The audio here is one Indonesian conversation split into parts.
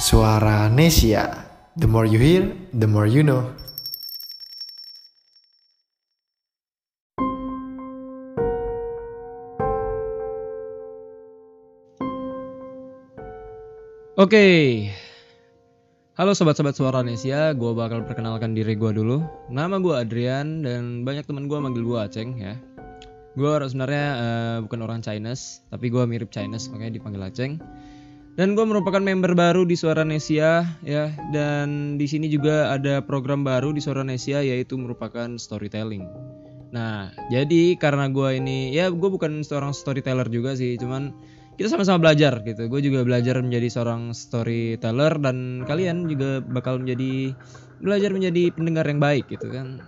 Suara Nesia. The more you hear, the more you know. Oke, halo sobat-sobat suara Nesia, gue bakal perkenalkan diri gue dulu. Nama gue Adrian dan banyak teman gue manggil gue Aceng ya. Gue sebenarnya eh, bukan orang Chinese, tapi gue mirip Chinese makanya dipanggil Aceng. Dan gue merupakan member baru di Suara Nesia ya, dan di sini juga ada program baru di Suara Nesia yaitu merupakan storytelling. Nah, jadi karena gue ini ya gue bukan seorang storyteller juga sih, cuman kita sama-sama belajar gitu. Gue juga belajar menjadi seorang storyteller dan kalian juga bakal menjadi belajar menjadi pendengar yang baik gitu kan.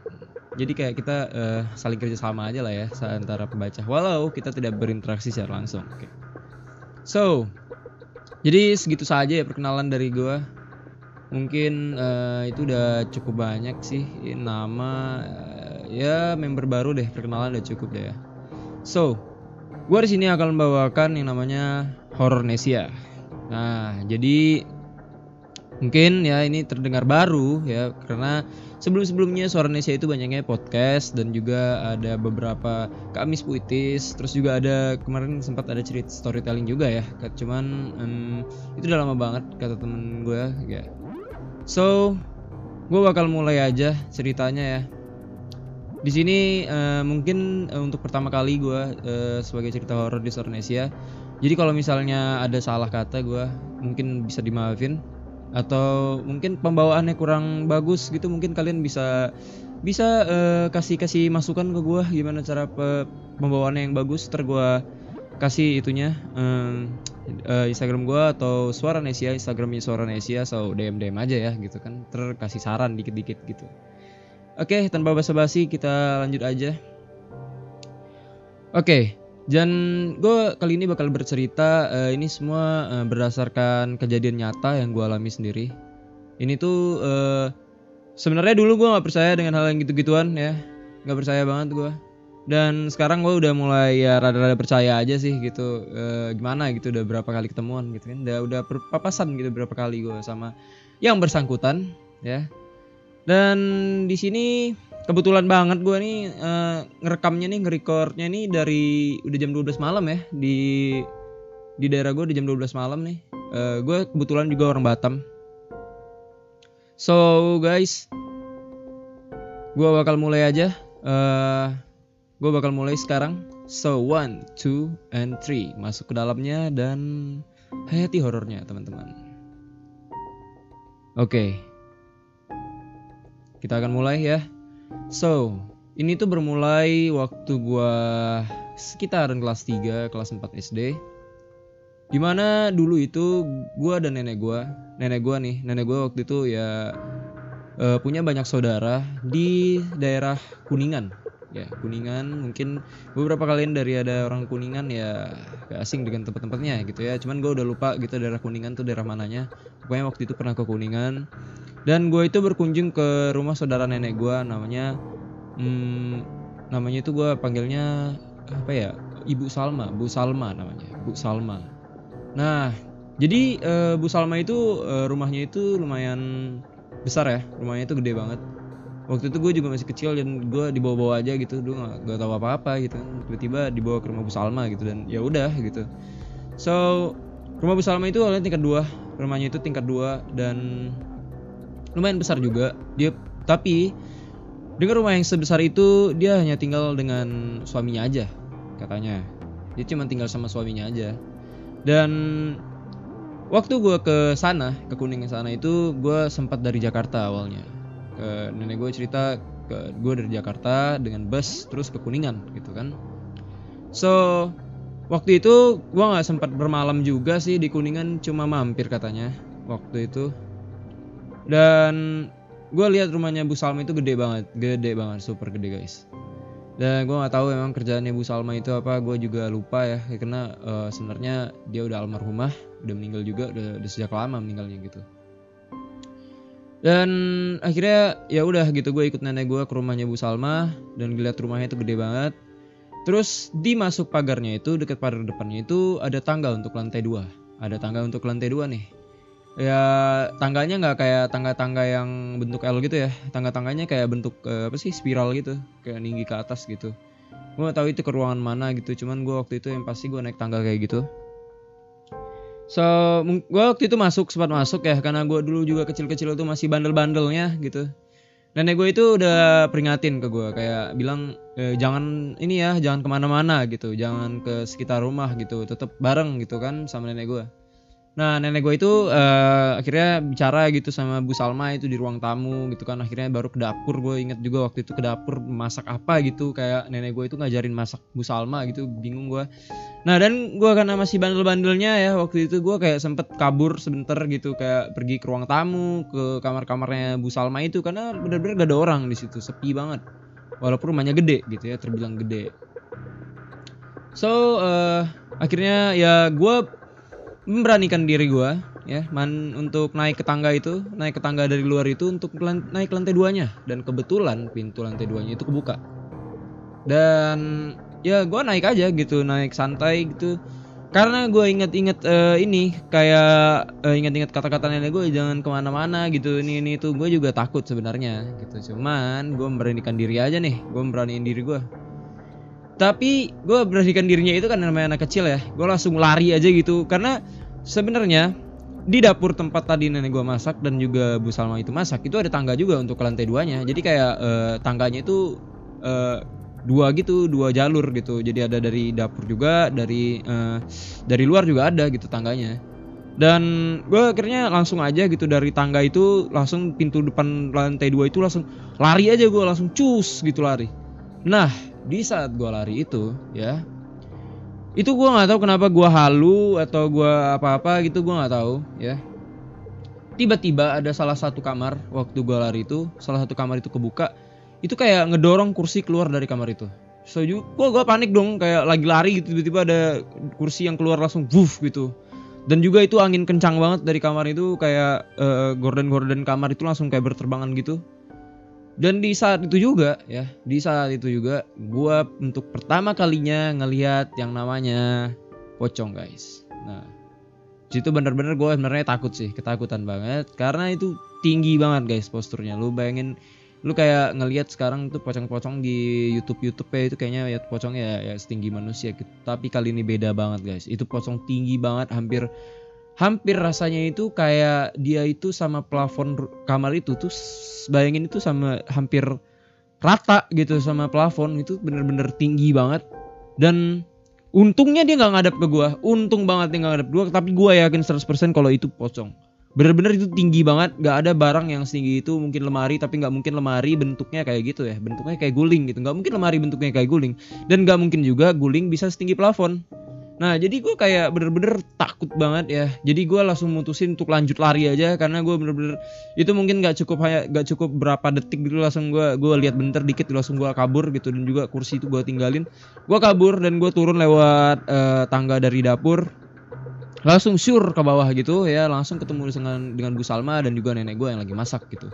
Jadi kayak kita eh, saling kerja sama aja lah ya antara pembaca. Walau kita tidak berinteraksi secara langsung. Oke. So, jadi segitu saja ya perkenalan dari gue. Mungkin eh, itu udah cukup banyak sih nama eh, ya member baru deh perkenalan udah cukup deh ya. So, gue di sini akan membawakan yang namanya Horror Nesia. Nah, jadi mungkin ya ini terdengar baru ya karena sebelum-sebelumnya Suara Nesia itu banyaknya podcast dan juga ada beberapa Kamis puitis, terus juga ada kemarin sempat ada cerita storytelling juga ya. Cuman em, itu udah lama banget kata temen gue ya. So, gue bakal mulai aja ceritanya ya. Di sini eh, mungkin eh, untuk pertama kali gue eh, sebagai cerita horor di Sornesia. Jadi kalau misalnya ada salah kata gue mungkin bisa dimaafin atau mungkin pembawaannya kurang bagus gitu mungkin kalian bisa bisa eh, kasih kasih masukan ke gue gimana cara pe- pembawaannya yang bagus. Ter gue kasih itunya eh, eh, Instagram gue atau Suara Nesia Instagramnya Suara Nesia so DM DM aja ya gitu kan. Ter kasih saran dikit dikit gitu. Oke, tanpa basa-basi kita lanjut aja. Oke, dan gue kali ini bakal bercerita. eh, ini semua eh, berdasarkan kejadian nyata yang gue alami sendiri. Ini tuh eh, sebenarnya dulu gue nggak percaya dengan hal yang gitu-gituan ya, nggak percaya banget gue. Dan sekarang gue udah mulai ya rada-rada percaya aja sih gitu. Eh, gimana gitu udah berapa kali ketemuan gitu kan? Udah udah papasan gitu berapa kali gue sama yang bersangkutan ya. Dan di sini kebetulan banget gue nih eh, ngerekamnya nih ngerekordnya nih dari udah jam 12 malam ya di di daerah gue di jam 12 malam nih. Eh, gue kebetulan juga orang Batam. So guys, gue bakal mulai aja. Eh, gue bakal mulai sekarang. So one, two, and three masuk ke dalamnya dan hayati horornya teman-teman. Oke. Kita akan mulai ya. So, ini tuh bermulai waktu gua sekitaran kelas 3, kelas 4 SD. Di mana dulu itu gua dan nenek gua, nenek gua nih, nenek gua waktu itu ya eh, punya banyak saudara di daerah Kuningan. Ya, Kuningan mungkin beberapa kalian dari ada orang Kuningan ya gak asing dengan tempat-tempatnya gitu ya. Cuman gue udah lupa gitu daerah Kuningan tuh daerah mananya. Pokoknya waktu itu pernah ke Kuningan dan gue itu berkunjung ke rumah saudara nenek gue namanya hmm, namanya itu gue panggilnya apa ya ibu Salma Bu Salma namanya Bu Salma nah jadi eh, Bu Salma itu eh, rumahnya itu lumayan besar ya rumahnya itu gede banget waktu itu gue juga masih kecil dan gue dibawa-bawa aja gitu gue gak, gak tahu apa-apa gitu. Tiba-tiba dibawa ke rumah Bu Salma gitu dan ya udah gitu. So rumah Bu Salma itu awalnya tingkat dua rumahnya itu tingkat dua dan lumayan besar juga. Dia tapi dengan rumah yang sebesar itu dia hanya tinggal dengan suaminya aja katanya. Dia cuma tinggal sama suaminya aja. Dan waktu gue ke sana ke kuningan sana itu gue sempat dari Jakarta awalnya nenek gue cerita ke gue dari Jakarta dengan bus terus ke kuningan gitu kan. So waktu itu gue nggak sempat bermalam juga sih di kuningan cuma mampir katanya waktu itu. Dan gue lihat rumahnya Bu Salma itu gede banget gede banget super gede guys. Dan gue nggak tahu emang kerjaannya Bu Salma itu apa gue juga lupa ya karena eh, sebenarnya dia udah almarhumah udah meninggal juga udah, udah sejak lama meninggalnya gitu dan akhirnya ya udah gitu gue ikut nenek gue ke rumahnya Bu Salma dan ngeliat rumahnya itu gede banget. Terus di masuk pagarnya itu dekat pagar depannya itu ada tangga untuk lantai dua. Ada tangga untuk lantai dua nih. Ya tangganya nggak kayak tangga-tangga yang bentuk L gitu ya. Tangga-tangganya kayak bentuk eh, apa sih spiral gitu. Kayak tinggi ke atas gitu. Gue gak tahu itu ke ruangan mana gitu cuman gue waktu itu yang pasti gue naik tangga kayak gitu so gue waktu itu masuk sempat masuk ya karena gue dulu juga kecil-kecil itu masih bandel-bandelnya gitu. Nenek gue itu udah peringatin ke gue kayak bilang e, jangan ini ya jangan ke mana-mana gitu. Jangan ke sekitar rumah gitu. Tetap bareng gitu kan sama nenek gue Nah nenek gue itu uh, akhirnya bicara gitu sama Bu Salma itu di ruang tamu gitu kan. Akhirnya baru ke dapur gue inget juga waktu itu ke dapur masak apa gitu. Kayak nenek gue itu ngajarin masak Bu Salma gitu bingung gue. Nah dan gue karena masih bandel-bandelnya ya waktu itu gue kayak sempet kabur sebentar gitu. Kayak pergi ke ruang tamu ke kamar-kamarnya Bu Salma itu. Karena bener-bener gak ada orang di situ sepi banget. Walaupun rumahnya gede gitu ya terbilang gede. So uh, akhirnya ya gue memberanikan diri gue ya man untuk naik ke tangga itu naik ke tangga dari luar itu untuk naik ke lantai duanya. Dan kebetulan pintu lantai duanya itu kebuka. Dan ya gue naik aja gitu naik santai gitu. Karena gue inget-inget uh, ini kayak uh, inget-inget kata-kata nenek gue jangan ke mana-mana gitu. Ini ini itu gue juga takut sebenarnya gitu. Cuman gue memberanikan diri aja nih gue memberanikan diri gue tapi gue beranikan dirinya itu kan namanya anak kecil ya. Gue langsung lari aja gitu. Karena sebenarnya di dapur tempat tadi nenek gue masak dan juga Bu Salma itu masak itu ada tangga juga untuk ke lantai duanya. Jadi kayak uh, tangganya itu uh, dua gitu dua jalur gitu. Jadi ada dari dapur juga dari uh, dari luar juga ada gitu tangganya. Dan gue akhirnya langsung aja gitu dari tangga itu langsung pintu depan lantai dua itu langsung lari aja gue langsung cus gitu lari. Nah di saat gue lari itu ya. Itu gue nggak tahu kenapa gue halu atau gue apa-apa gitu gue nggak tahu ya. Tiba-tiba ada salah satu kamar waktu gue lari itu salah satu kamar itu kebuka itu kayak ngedorong kursi keluar dari kamar itu. So gue gue panik dong kayak lagi lari gitu tiba-tiba ada kursi yang keluar langsung wuff gitu. Dan juga itu angin kencang banget dari kamar itu kayak uh, gorden-gorden kamar itu langsung kayak berterbangan gitu dan di saat itu juga ya di saat itu juga gue untuk pertama kalinya ngelihat yang namanya pocong guys nah situ bener-bener gue sebenarnya takut sih ketakutan banget karena itu tinggi banget guys posturnya lu bayangin lu kayak ngelihat sekarang tuh pocong-pocong di YouTube YouTube ya itu kayaknya ya pocong ya, ya setinggi manusia gitu. Tapi kali ini beda banget guys. Itu pocong tinggi banget hampir hampir rasanya itu kayak dia itu sama plafon kamar itu tuh bayangin itu sama hampir rata gitu sama plafon itu bener-bener tinggi banget. Dan untungnya dia nggak ngadep ke gua. Untung banget dia nggak ngadep gua tapi gua yakin 100% kalau itu pocong. Bener-bener itu tinggi banget nggak ada barang yang setinggi itu mungkin lemari tapi nggak mungkin lemari bentuknya kayak gitu ya bentuknya kayak guling gitu. Nggak mungkin lemari bentuknya kayak guling. Dan nggak mungkin juga guling bisa setinggi plafon Nah jadi gue kayak bener-bener takut banget ya. Jadi gue langsung mutusin untuk lanjut lari aja karena gue bener-bener itu mungkin gak cukup hanya gak cukup berapa detik gitu langsung gue gue lihat bentar dikit langsung gue kabur gitu dan juga kursi itu gue tinggalin. Gue kabur dan gue turun lewat uh, tangga dari dapur langsung sur ke bawah gitu ya langsung ketemu dengan dengan Bu Salma dan juga nenek gue yang lagi masak gitu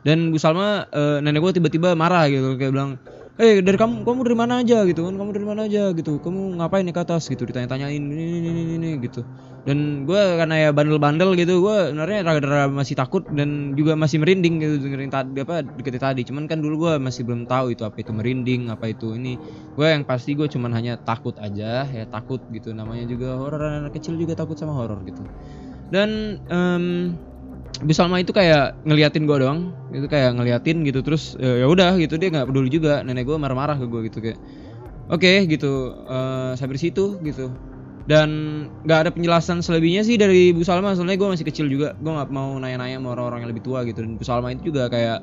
dan Bu Salma uh, nenek gue tiba-tiba marah gitu kayak bilang eh dari kamu kamu dari mana aja gitu kan kamu dari mana aja gitu. Kamu ngapain nih ke atas gitu ditanya-tanyain ini ini ini, ini gitu. Dan gue karena ya bandel-bandel gitu gue sebenarnya rada-rada masih takut dan juga masih merinding gitu dengerin tadi apa deket tadi. Cuman kan dulu gue masih belum tahu itu apa itu merinding apa itu ini. Gue yang pasti gue cuman hanya takut aja ya takut gitu. Namanya juga horor anak kecil juga takut sama horor gitu. Dan um, Bu Salma itu kayak ngeliatin gue doang itu kayak ngeliatin gitu terus ya, ya udah gitu dia nggak peduli juga nenek gue marah-marah ke gue gitu kayak oke okay, gitu uh, sampai situ gitu. Dan nggak ada penjelasan selebihnya sih dari Bu Salma soalnya gue masih kecil juga gue nggak mau nanya-nanya sama orang-orang yang lebih tua gitu dan Bu Salma itu juga kayak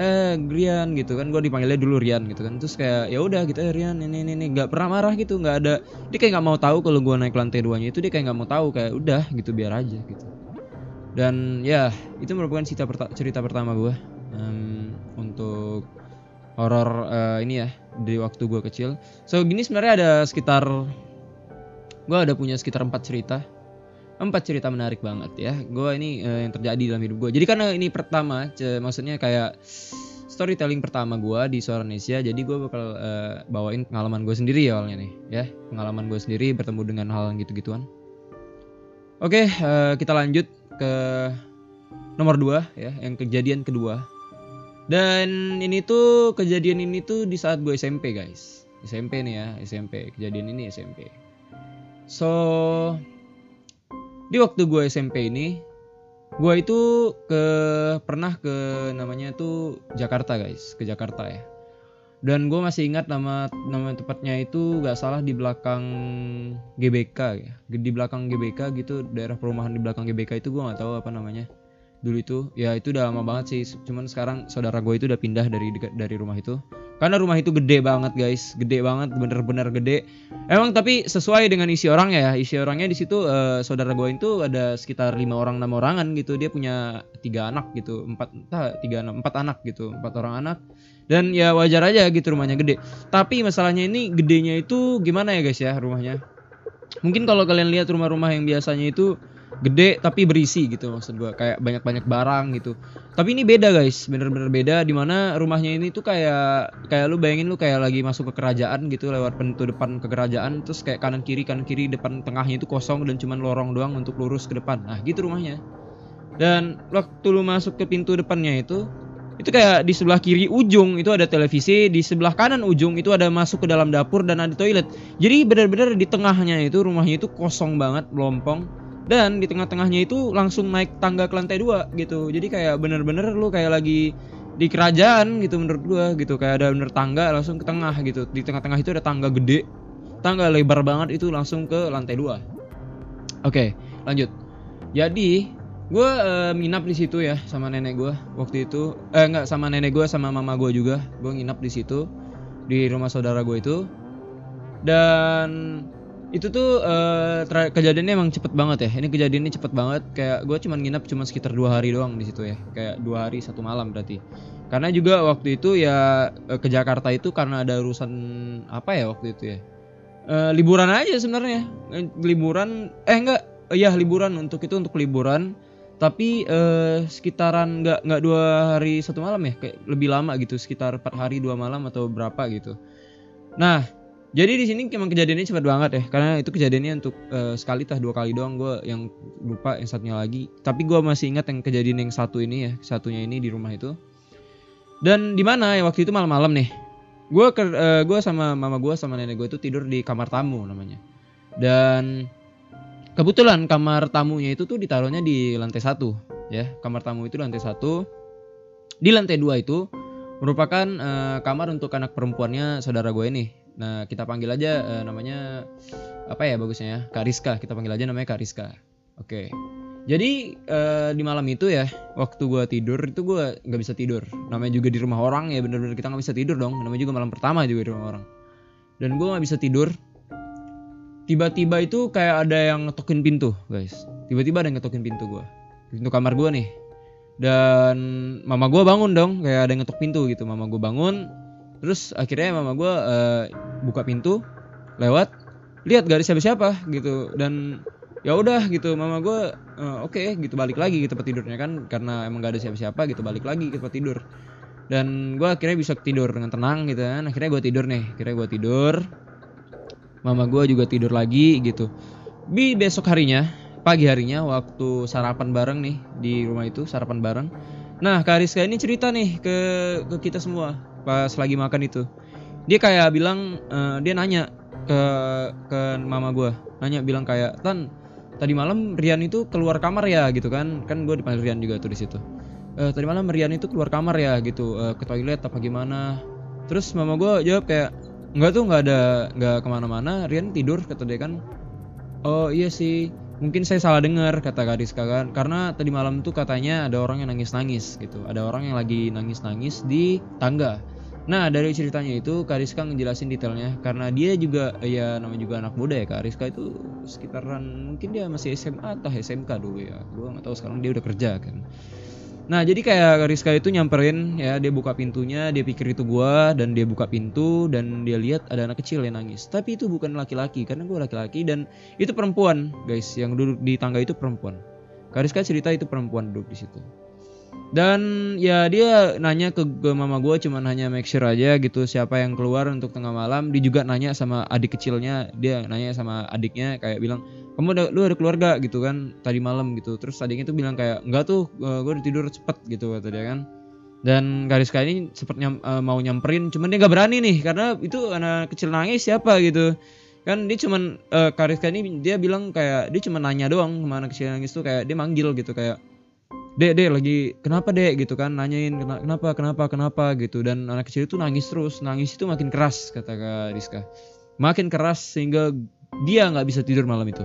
eh Rian gitu kan gue dipanggilnya dulu Rian gitu kan terus kayak ya udah gitu eh Rian ini ini ini nggak pernah marah gitu nggak ada dia kayak nggak mau tahu kalau gue naik lantai duanya itu dia kayak nggak mau tahu kayak udah gitu biar aja gitu dan ya itu merupakan cerita perta cerita pertama gue um, untuk horor uh, ini ya di waktu gue kecil. So gini sebenarnya ada sekitar gue ada punya sekitar empat cerita. Empat cerita menarik banget ya. Gue ini uh, yang terjadi dalam hidup gue jadi karena ini pertama maksudnya kayak storytelling pertama gue di Suara Indonesia jadi gue bakal uh, bawain pengalaman gue sendiri ya awalnya nih ya. Pengalaman gue sendiri bertemu dengan hal gitu gituan oke uh, kita lanjut ke nomor dua ya, yang kejadian kedua. Dan ini tuh kejadian ini tuh di saat gue SMP guys. SMP nih ya, SMP. Kejadian ini SMP. So di waktu gue SMP ini, gue itu ke pernah ke namanya tuh Jakarta guys, ke Jakarta ya. Dan gue masih ingat nama nama tepatnya itu gak salah di belakang GBK ya, di belakang GBK gitu daerah perumahan di belakang GBK itu gue nggak tahu apa namanya dulu itu. Ya itu udah lama banget sih. Cuman sekarang saudara gue itu udah pindah dari dari rumah itu. Karena rumah itu gede banget guys. Gede banget bener-bener gede. Emang tapi sesuai dengan isi orangnya ya. Isi orangnya di situ eh, saudara gue itu ada sekitar lima orang enam orangan gitu. Dia punya tiga anak gitu. Empat entah tiga empat anak gitu. Empat orang anak dan ya wajar aja gitu rumahnya gede. Tapi masalahnya ini gedenya itu gimana ya guys ya rumahnya? Mungkin kalau kalian lihat rumah-rumah yang biasanya itu gede tapi berisi gitu maksud gua. Kayak banyak-banyak barang gitu. Tapi ini beda guys bener-bener beda. Di mana rumahnya ini tuh kayak kayak lu bayangin lu kayak lagi masuk ke kerajaan gitu lewat pintu depan ke kerajaan terus kayak kanan kiri kanan kiri depan tengahnya itu kosong dan cuman lorong doang untuk lurus ke depan. Nah gitu rumahnya. Dan waktu lu masuk ke pintu depannya itu itu kayak di sebelah kiri ujung itu ada televisi di sebelah kanan ujung itu ada masuk ke dalam dapur dan ada toilet. Jadi benar-benar di tengahnya itu rumahnya itu kosong banget melompong. Dan di tengah-tengahnya itu langsung naik tangga ke lantai dua gitu. Jadi kayak bener-bener lu kayak lagi di kerajaan gitu menurut gua gitu. Kayak ada bener tangga langsung ke tengah gitu. Di tengah-tengah itu ada tangga gede. Tangga lebar banget itu langsung ke lantai dua. Oke lanjut. Jadi gue nginap di situ ya sama nenek gue waktu itu. Eh enggak sama nenek gue sama mama gue juga. Gue nginap di situ di rumah saudara gue itu. Dan itu tuh tra- kejadiannya emang cepet banget ya. Ini kejadiannya cepet banget. Kayak gue cuman nginap cuma sekitar dua hari doang di situ ya. Kayak dua hari satu malam berarti. Karena juga waktu itu ya eh, ke Jakarta itu karena ada urusan apa ya waktu itu ya? Eh, liburan aja sebenarnya. Liburan eh enggak. Ya liburan. Untuk itu untuk liburan tapi eh, sekitaran nggak nggak dua hari satu malam ya? Kayak lebih lama gitu sekitar empat hari dua malam atau berapa gitu. Nah jadi di sini emang kejadiannya cepat banget ya. Karena itu kejadiannya untuk eh, sekali tah dua kali doang. Gue yang lupa yang satunya lagi. Tapi gue masih ingat yang kejadian yang satu ini ya satunya ini di rumah itu. Dan di mana ya waktu itu malam-malam nih. Gue ke gue sama mama gue sama nenek gue itu tidur di kamar tamu namanya. Dan kebetulan kamar tamunya itu tuh ditaruhnya di lantai satu ya. Kamar tamu itu lantai satu. Di lantai dua itu merupakan eh, kamar untuk anak perempuannya saudara gue ini. Nah kita panggil aja eh, namanya apa ya bagusnya ya Kak Rizka. Kita panggil aja namanya Kak Rizka. Oke. Jadi eh, di malam itu ya waktu gue tidur itu gue nggak bisa tidur. Namanya juga di rumah orang ya bener-bener kita nggak bisa tidur dong. Namanya juga malam pertama juga di rumah orang. Dan gue nggak bisa tidur tiba-tiba itu kayak ada yang ngetokin pintu guys. Tiba-tiba ada yang ngetokin pintu gua. Pintu kamar gua nih. Dan mama gua bangun dong kayak ada yang ngetok pintu gitu. Mama gua bangun terus akhirnya mama gua eh, buka pintu lewat lihat gak ada siapa-siapa gitu. Dan ya udah gitu mama gua eh, oke gitu balik lagi ke tempat tidurnya kan. Karena emang gak ada siapa-siapa gitu balik lagi ke tempat tidur. Dan gua akhirnya bisa tidur dengan tenang gitu kan. Akhirnya gua tidur nih akhirnya gua tidur mama gue juga tidur lagi gitu. Di besok harinya, pagi harinya waktu sarapan bareng nih di rumah itu sarapan bareng. Nah Kak Rizka ini cerita nih ke ke kita semua pas lagi makan itu. Dia kayak bilang eh, dia nanya ke ke mama gue, nanya bilang kayak Tan tadi malam Rian itu keluar kamar ya gitu kan? Kan gue dipanggil Rian juga tuh di situ. "Eh, tadi malam Rian itu keluar kamar ya gitu eh, ke toilet apa gimana? Terus mama gue jawab kayak Enggak tuh nggak ada nggak ke mana-mana. Rian tidur kata dia kan. Oh iya sih. Mungkin saya salah dengar kata gadis kan. Karena tadi malam tuh katanya ada orang yang nangis-nangis gitu. Ada orang yang lagi nangis-nangis di tangga. Nah dari ceritanya itu Kak Rizka ngejelasin detailnya. Karena dia juga ya namanya juga anak muda ya Kak Rizka itu sekitaran mungkin dia masih SMA atau SMK dulu ya. Gua nggak tahu sekarang dia udah kerja kan Nah jadi kayak Rizka itu nyamperin ya dia buka pintunya dia pikir itu gua dan dia buka pintu dan dia lihat ada anak kecil yang nangis. Tapi itu bukan laki-laki karena gua laki-laki dan itu perempuan guys. Yang duduk di tangga itu perempuan. Kak Rizka cerita itu perempuan duduk di situ dan ya dia nanya ke, mama gua cuman hanya make sure aja gitu siapa yang keluar untuk tengah malam. Dia juga nanya sama adik kecilnya dia nanya sama adiknya kayak bilang kamu ada lu ada keluarga? gitu kan tadi malam gitu. Terus adiknya tuh bilang kayak enggak tuh gue udah tidur cepet gitu kata dia kan. Dan Kariska ini sempet nyam, uh, mau nyamperin cuman dia nggak berani nih karena itu anak kecil nangis siapa gitu. Kan dia cuman uh, Kariska ini dia bilang kayak dia cuma nanya doang sama anak kecil nangis tuh kayak dia manggil gitu kayak dek dek lagi kenapa dek gitu kan nanyain kenapa kenapa kenapa gitu dan anak kecil itu nangis terus nangis itu makin keras kata Kariska makin keras sehingga dia nggak bisa tidur malam itu.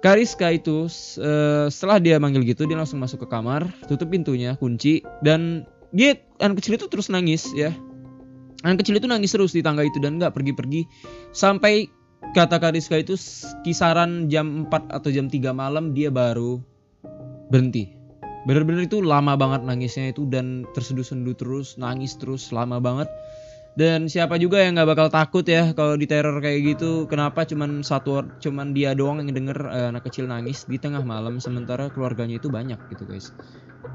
Kariska itu uh, setelah dia manggil gitu dia langsung masuk ke kamar, tutup pintunya, kunci dan dia anak kecil itu terus nangis ya. Anak kecil itu nangis terus di tangga itu dan nggak pergi-pergi sampai kata Kariska itu kisaran jam 4 atau jam 3 malam dia baru berhenti. Bener-bener itu lama banget nangisnya itu dan terseduh-senduh terus, nangis terus lama banget. Dan siapa juga yang nggak bakal takut ya kalau di teror kayak gitu. Kenapa? Cuman satu cuman dia doang yang denger uh, anak kecil nangis di tengah malam sementara keluarganya itu banyak gitu guys.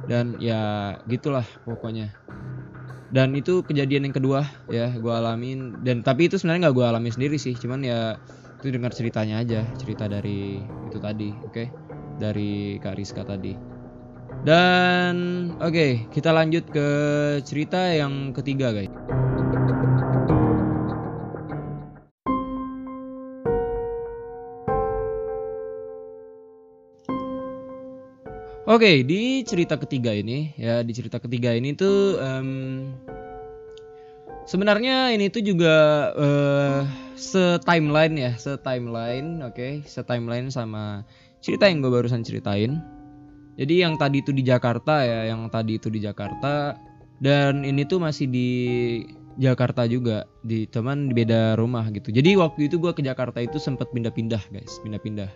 Dan ya gitulah pokoknya. Dan itu kejadian yang kedua ya gue alamin. Dan tapi itu sebenarnya nggak gue alami sendiri sih. Cuman ya itu dengar ceritanya aja cerita dari itu tadi oke? Okay? dari Kak Rizka tadi dan oke okay, kita lanjut ke cerita yang ketiga guys Oke, di cerita ketiga ini ya di cerita ketiga ini tuh um, sebenarnya ini tuh juga uh, se-timeline ya, se-timeline, oke, okay? se-timeline sama cerita yang gue barusan ceritain. Jadi yang tadi itu di Jakarta ya, yang tadi itu di Jakarta. Dan ini tuh masih di Jakarta juga, di teman di beda rumah gitu. Jadi waktu itu gue ke Jakarta itu sempat pindah-pindah guys, pindah-pindah.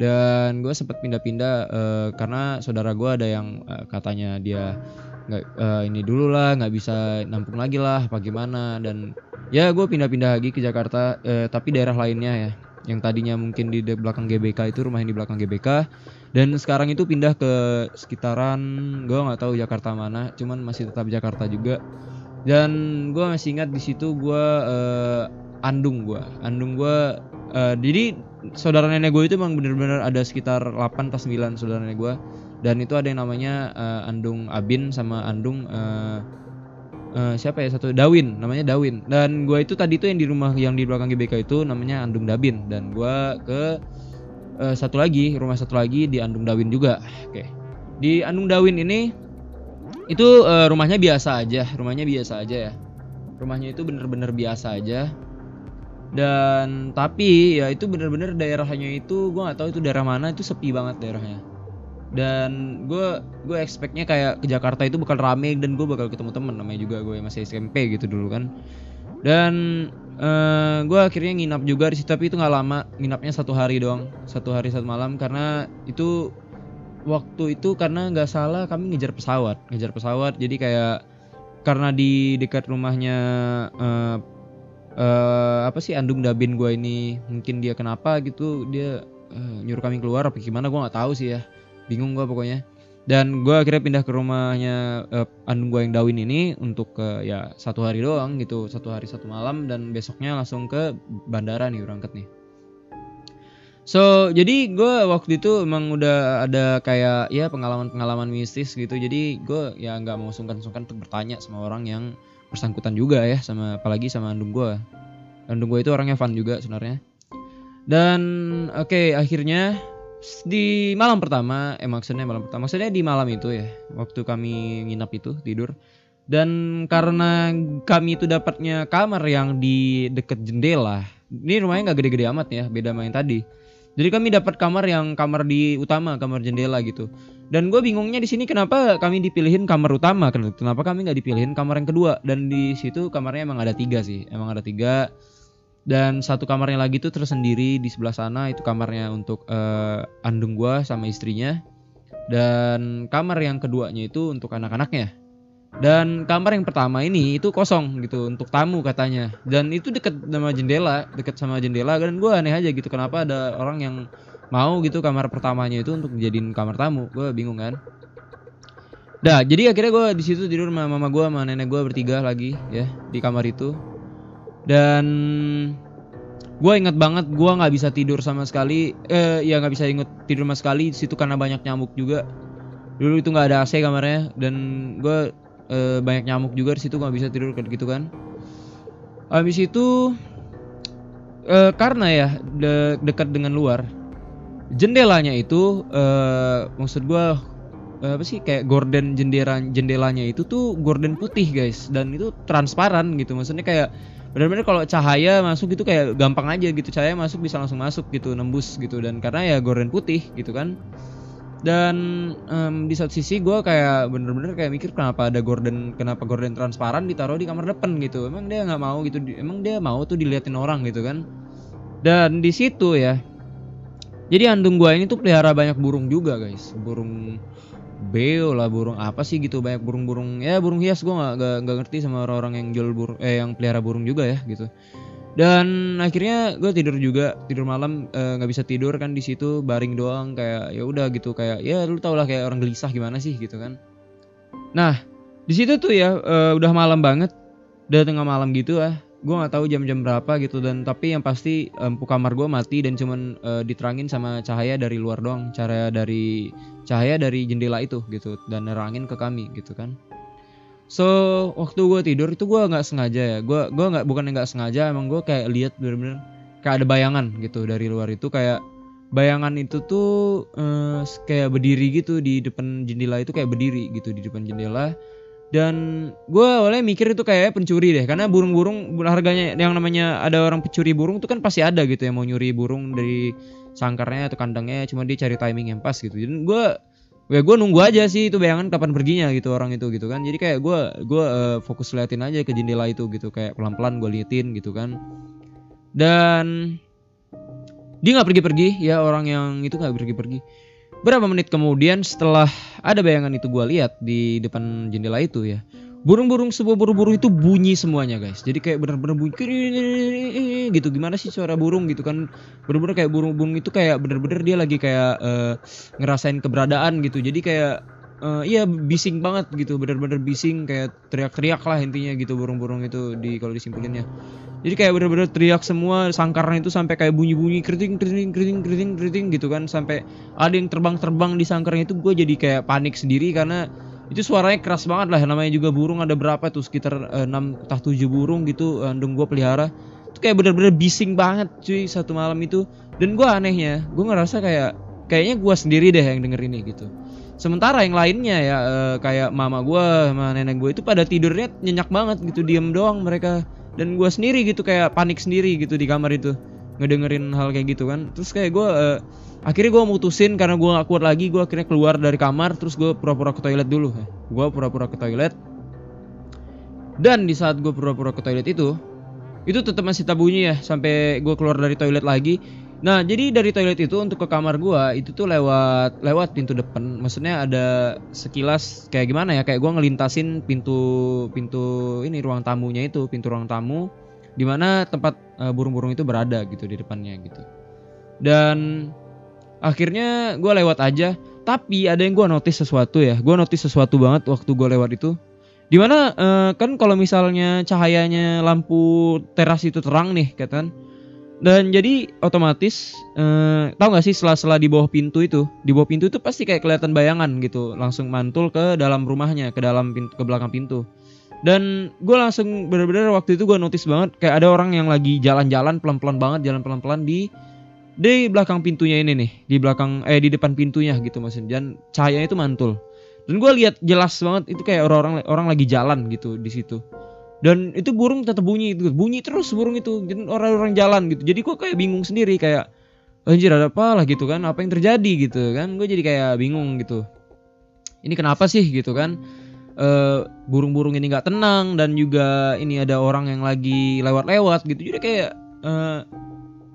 Dan gue sempat pindah-pindah uh, karena saudara gue ada yang uh, katanya dia nggak uh, ini dulu lah nggak bisa nampung lagi lah apa gimana. Dan ya gue pindah-pindah lagi ke Jakarta uh, tapi daerah lainnya ya yang tadinya mungkin di belakang GBK itu rumah yang di belakang GBK. Dan sekarang itu pindah ke sekitaran gue nggak tahu Jakarta mana cuman masih tetap Jakarta juga. Dan gue masih ingat di situ gue uh, andung gue andung gue uh, jadi saudara nenek gue itu emang bener-bener ada sekitar 8 atau 9 saudara nenek gue dan itu ada yang namanya uh, Andung Abin sama Andung uh, uh, siapa ya? Satu Dawin. Namanya Dawin. Dan gue itu tadi itu yang di rumah yang di belakang GBK itu namanya Andung Dabin. Dan gue ke uh, satu lagi rumah satu lagi di Andung Dawin juga. Oke. Di Andung Dawin ini itu uh, rumahnya biasa aja. Rumahnya biasa aja ya. Rumahnya itu bener-bener biasa aja. Dan tapi ya itu bener-bener daerahnya itu gue nggak tahu itu daerah mana itu sepi banget daerahnya dan gue gue expectnya kayak ke Jakarta itu bakal rame dan gue bakal ketemu temen namanya juga gue masih SMP gitu dulu kan. Dan uh, eh, gue akhirnya nginap juga di situ tapi itu nggak lama. Nginapnya satu hari doang satu hari satu malam. Karena itu waktu itu karena nggak salah kami ngejar pesawat ngejar pesawat. Jadi kayak karena di dekat rumahnya uh, uh, apa sih andung dabin gue ini mungkin dia kenapa gitu dia uh, nyuruh kami keluar apa gimana gue nggak tahu sih ya bingung gue pokoknya. Dan gue akhirnya pindah ke rumahnya uh, andung gue yang Dawin ini untuk uh, ya satu hari doang gitu. Satu hari satu malam. Dan besoknya langsung ke bandara nih berangkat nih. So jadi gue waktu itu emang udah ada kayak ya pengalaman-pengalaman mistis gitu. Jadi gue ya nggak mau sungkan-sungkan untuk bertanya sama orang yang bersangkutan juga ya sama apalagi sama andung gue andung gue itu orangnya fun juga sebenarnya. Dan oke okay, akhirnya di malam pertama eh maksudnya malam pertama maksudnya di malam itu ya waktu kami nginap itu tidur dan karena kami itu dapatnya kamar yang di deket jendela ini rumahnya nggak gede-gede amat ya beda main tadi jadi kami dapat kamar yang kamar di utama, kamar jendela gitu. Dan gue bingungnya di sini kenapa kami dipilihin kamar utama, kenapa kami nggak dipilihin kamar yang kedua? Dan di situ kamarnya emang ada tiga sih, emang ada tiga. Dan satu kamarnya lagi tuh tersendiri di sebelah sana. Itu kamarnya untuk uh, andung gue sama istrinya. Dan kamar yang keduanya itu untuk anak-anaknya. Dan kamar yang pertama ini itu kosong gitu untuk tamu katanya. Dan itu deket sama jendela deket sama jendela. Dan gue aneh aja gitu kenapa ada orang yang mau gitu kamar pertamanya itu untuk dijadiin kamar tamu? Gue bingung kan? Dah, jadi akhirnya gue di situ tidur sama mama gue sama nenek gue bertiga lagi ya di kamar itu. Dan gue inget banget gue nggak bisa tidur sama sekali. Eh ya nggak bisa inget tidur sama sekali. Situ karena banyak nyamuk juga. Dulu itu nggak ada AC kamarnya. Dan gue eh, banyak nyamuk juga di situ nggak bisa tidur gitu kan. Habis itu eh, karena ya de- dekat dengan luar jendelanya itu eh, maksud gue eh, apa sih kayak gorden jendela jendelanya itu tuh gorden putih guys. Dan itu transparan gitu. Maksudnya kayak benar-benar kalau cahaya masuk gitu kayak gampang aja gitu. Cahaya masuk bisa langsung masuk gitu nembus gitu. Dan karena ya gorden putih gitu kan. Dan em, di satu sisi gue kayak bener-bener kayak mikir kenapa ada gorden kenapa gorden transparan ditaruh di kamar depan gitu. Emang dia nggak mau gitu emang dia mau tuh diliatin orang gitu kan. Dan di situ ya jadi andung gua ini tuh pelihara banyak burung juga guys. Burung beo lah burung. Apa sih gitu? Banyak burung-burung. Ya burung hias. Gua nggak nggak ngerti sama orang-orang yang jual burung eh yang pelihara burung juga ya gitu. Dan akhirnya gue tidur juga. Tidur malam eh, nggak bisa tidur kan di situ. Baring doang. Kayak ya udah gitu. Kayak ya lu tau lah kayak orang gelisah gimana sih gitu kan. Nah di situ tuh ya eh, udah malam banget. Udah tengah malam gitu ah gue nggak tahu jam-jam berapa gitu dan tapi yang pasti lampu kamar gue mati dan cuman eh, diterangin sama cahaya dari luar doang cara dari cahaya dari jendela itu gitu dan nerangin ke kami gitu kan. So waktu gue tidur itu gue nggak sengaja ya gue gua nggak bukan nggak sengaja emang gue kayak lihat bener-bener kayak ada bayangan gitu dari luar itu kayak bayangan itu tuh eh, kayak berdiri gitu di depan jendela itu kayak berdiri gitu di depan jendela dan gue awalnya mikir itu kayak pencuri deh karena burung-burung harganya yang namanya ada orang pencuri burung tuh kan pasti ada gitu yang mau nyuri burung dari sangkarnya atau kandangnya cuma dia cari timing yang pas gitu. Dan gue ya gue nunggu aja sih itu bayangan kapan perginya gitu orang itu gitu kan. Jadi kayak gue gue eh, fokus liatin aja ke jendela itu gitu kayak pelan-pelan gue liatin gitu kan. Dan dia nggak pergi-pergi ya orang yang itu nggak pergi-pergi Berapa menit kemudian setelah ada bayangan itu gua lihat di depan jendela itu ya. Burung-burung sebuah burung-burung itu bunyi semuanya guys. Jadi kayak bener-bener bunyi gitu. Gimana sih suara burung gitu kan? Bener-bener kayak burung-burung itu kayak bener-bener dia lagi kayak eh, ngerasain keberadaan gitu. Jadi kayak eh, iya bising banget gitu. Bener-bener bising kayak teriak-teriak lah intinya gitu burung-burung itu di kalau disimpulinnya. Jadi kayak bener-bener teriak semua sangkarnya itu sampai kayak bunyi-bunyi keriting keriting keriting keriting keriting gitu kan. Sampai ada yang terbang-terbang di sangkarnya itu gue jadi kayak panik sendiri karena itu suaranya keras banget lah. Namanya juga burung ada berapa tuh? Sekitar 6 entah 7 burung gitu andung gue pelihara. Itu kayak bener-bener bising banget cuy satu malam itu. Dan gue anehnya gue ngerasa kayak kayaknya gue sendiri deh yang denger ini gitu sementara yang lainnya ya eh, kayak mama gue sama nenek gue itu pada tidurnya nyenyak banget gitu diem doang mereka. Dan gue sendiri gitu kayak panik sendiri gitu di kamar itu ngedengerin hal kayak gitu kan. Terus kayak gue eh, akhirnya gue mutusin karena gue gak kuat lagi gue akhirnya keluar dari kamar terus gue pura-pura ke toilet dulu. Gue pura-pura ke toilet. Dan di saat gue pura-pura ke toilet itu itu tetap masih tak bunyi ya sampai gue keluar dari toilet lagi nah jadi dari toilet itu untuk ke kamar gue itu tuh lewat lewat pintu depan. Maksudnya ada sekilas kayak gimana ya? Kayak gue ngelintasin pintu pintu ini ruang tamunya itu pintu ruang tamu di mana tempat eh, burung-burung itu berada gitu di depannya gitu. Dan akhirnya gue lewat aja. Tapi ada yang gue notice sesuatu ya. Gue notice sesuatu banget waktu gue lewat itu. Di mana eh, kan kalau misalnya cahayanya lampu teras itu terang nih kan dan jadi otomatis eh, tahu nggak sih sela-sela di bawah pintu itu? Di bawah pintu itu pasti kayak kelihatan bayangan gitu langsung mantul ke dalam rumahnya ke dalam pintu ke belakang pintu. Dan gue langsung bener-bener waktu itu gue notice banget kayak ada orang yang lagi jalan-jalan pelan-pelan banget jalan pelan-pelan di di belakang pintunya ini nih di belakang eh di depan pintunya gitu maksudnya. Dan cahayanya itu mantul. Dan gue lihat jelas banget itu kayak orang-orang orang lagi jalan gitu di situ dan itu burung tetap bunyi itu bunyi terus burung itu orang-orang jalan gitu. Jadi gue kayak bingung sendiri kayak anjir ada apa lah gitu kan. Apa yang terjadi? gitu kan. Gue jadi kayak bingung gitu. Ini kenapa sih? gitu kan. Eh, burung-burung ini nggak tenang dan juga ini ada orang yang lagi lewat-lewat gitu. Jadi kayak eh,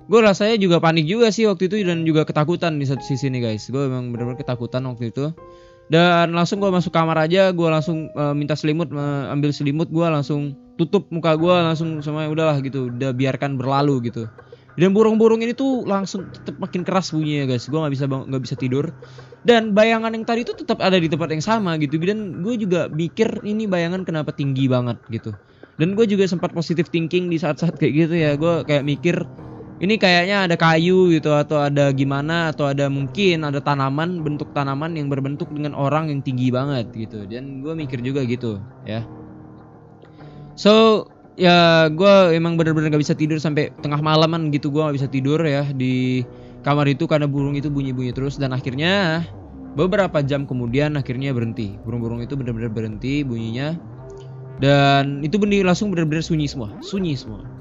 gue rasanya juga panik juga sih waktu itu dan juga ketakutan di satu sisi nih guys. Gue memang benar-benar ketakutan waktu itu dan langsung gue masuk kamar aja gue langsung eh, minta selimut eh, ambil selimut gue langsung tutup muka gue langsung sama udahlah gitu udah biarkan berlalu gitu. Dan burung-burung ini tuh langsung tetap makin keras bunyinya guys. Gue nggak bisa nggak bisa tidur. Dan bayangan yang tadi itu tetap ada di tempat yang sama gitu. Dan gue juga mikir ini bayangan kenapa tinggi banget gitu. Dan gue juga sempat positive thinking di saat-saat kayak gitu ya. Gue kayak mikir ini kayaknya ada kayu gitu atau ada gimana atau ada mungkin ada tanaman bentuk tanaman yang berbentuk dengan orang yang tinggi banget gitu. Dan gue mikir juga gitu ya. So ya gue emang bener-bener gak bisa tidur sampai tengah malaman gitu. Gue gak bisa tidur ya di kamar itu karena burung itu bunyi-bunyi terus. Dan akhirnya beberapa jam kemudian akhirnya berhenti. Burung-burung itu bener-bener berhenti bunyinya. Dan itu benih langsung bener-bener sunyi semua sunyi semua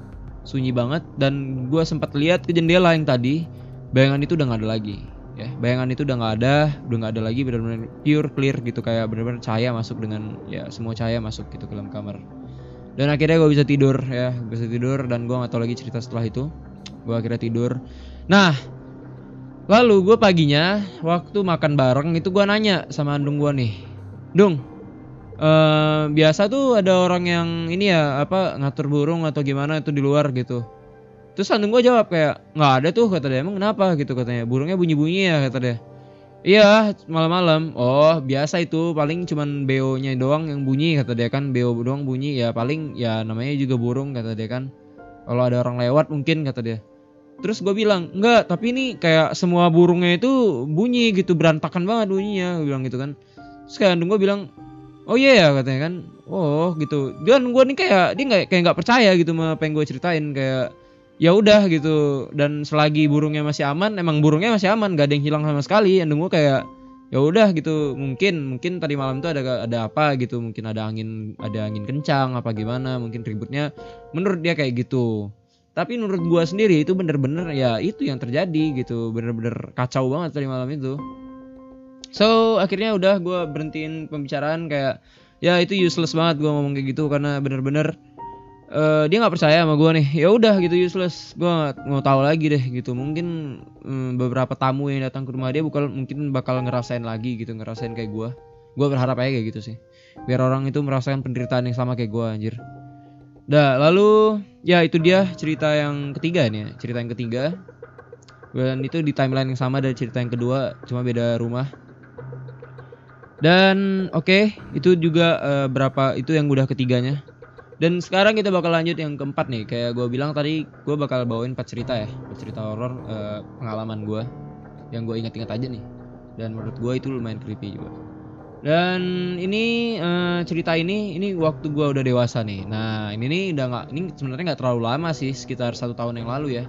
sunyi banget. Dan gue sempat lihat ke jendela yang tadi bayangan itu udah nggak ada lagi ya. Bayangan itu udah nggak ada udah nggak ada lagi benar-benar pure clear gitu kayak benar-benar cahaya masuk dengan ya semua cahaya masuk gitu ke dalam kamar. Dan akhirnya gue bisa tidur ya bisa tidur dan gue nggak tahu lagi cerita setelah itu. Gue akhirnya tidur. Nah lalu gue paginya waktu makan bareng itu gue nanya sama andung gue nih dung eh biasa tuh ada orang yang ini ya apa ngatur burung atau gimana itu di luar gitu. Terus andung gue jawab kayak nggak ada tuh kata dia. Emang kenapa? gitu katanya. Burungnya bunyi bunyi ya kata dia. Iya malam-malam. Oh biasa itu. Paling cuman beo-nya doang yang bunyi kata dia kan. Beo doang bunyi. Ya paling ya namanya juga burung kata dia kan. Kalau ada orang lewat mungkin kata dia. Terus gue bilang enggak tapi ini kayak semua burungnya itu bunyi gitu berantakan banget bunyinya gue bilang gitu kan. Terus kayak gue bilang oh iya ya katanya kan. Oh gitu. Dan gue nih kayak dia nggak kayak nggak percaya gitu sama apa yang gue ceritain. Kayak ya udah gitu. Dan selagi burungnya masih aman emang burungnya masih aman. Gak ada yang hilang sama sekali. Andung gue kayak ya udah gitu. Mungkin mungkin tadi malam tuh ada ada apa gitu. Mungkin ada angin ada angin kencang apa gimana. Mungkin ributnya menurut dia kayak gitu. Tapi menurut gua sendiri itu bener-bener ya itu yang terjadi gitu. Bener-bener kacau banget tadi malam itu so akhirnya udah gua berhentiin pembicaraan kayak ya itu useless banget gua ngomong kayak gitu karena bener-bener eh, dia nggak percaya sama gua nih. Ya udah gitu useless. Nggak mau tahu lagi deh gitu. Mungkin mm, beberapa tamu yang datang ke rumah dia bakal mungkin bakal ngerasain lagi gitu ngerasain kayak gua. Gua berharap aja kayak gitu sih. Biar orang itu merasakan penderitaan yang sama kayak gua anjir. Dah, lalu ya itu dia cerita yang ketiga nih, ya, cerita yang ketiga. Dan itu di timeline yang sama dari cerita yang kedua, cuma beda rumah. Dan oke, itu juga eh, berapa itu yang udah ketiganya. Dan sekarang kita bakal lanjut yang keempat nih. Kayak gue bilang tadi, gue bakal bawain 4 cerita ya, 4 cerita horor eh, pengalaman gue yang gue ingat-ingat aja nih. Dan menurut gue itu lumayan creepy juga. Dan ini eh, cerita ini ini waktu gua udah dewasa nih. Nah ini nih udah nggak ini sebenarnya nggak terlalu lama sih sekitar satu tahun yang lalu ya.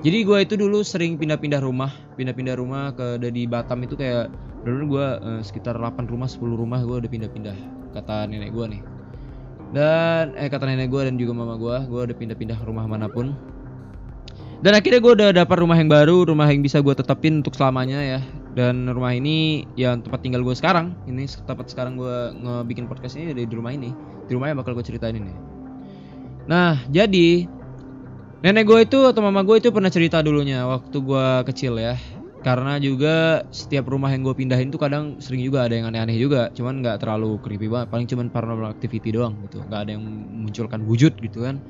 Jadi gua itu dulu sering pindah-pindah rumah, pindah-pindah rumah ke dari Batam itu kayak dulu gua eh, sekitar 8 rumah 10 rumah gua udah pindah-pindah kata nenek gua nih. Dan eh kata nenek gua dan juga mama gua, gua udah pindah-pindah rumah mana pun. Dan akhirnya gue udah dapat rumah yang baru, rumah yang bisa gue tetapin untuk selamanya ya. Dan rumah ini ya tempat tinggal gue sekarang. Ini tempat sekarang gue ngebikin podcast ini dari di rumah ini. Di rumah yang bakal gue ceritain ini. Nah, jadi nenek gue itu atau mama gue itu pernah cerita dulunya waktu gue kecil ya. Karena juga setiap rumah yang gue pindahin tuh kadang sering juga ada yang aneh-aneh juga. Cuman nggak terlalu creepy banget. Paling cuman paranormal activity doang gitu. Nggak ada yang memunculkan wujud gitu kan.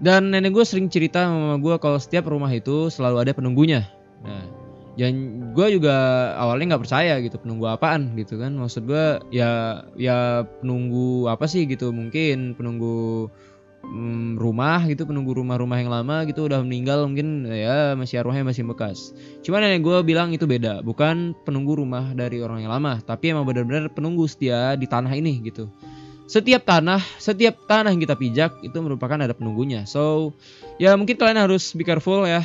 Dan nenek gue sering cerita sama gue kalau setiap rumah itu selalu ada penunggunya. Nah, dan gue juga awalnya nggak percaya gitu penunggu apaan gitu kan. Maksud gue ya ya penunggu apa sih gitu mungkin penunggu mm, rumah gitu penunggu rumah-rumah yang lama gitu udah meninggal mungkin ya masih arwahnya masih bekas. Cuman nenek gue bilang itu beda, bukan penunggu rumah dari orang yang lama, tapi emang benar-benar penunggu setia di tanah ini gitu setiap tanah, setiap tanah yang kita pijak itu merupakan ada penunggunya. So, ya mungkin kalian harus be careful ya.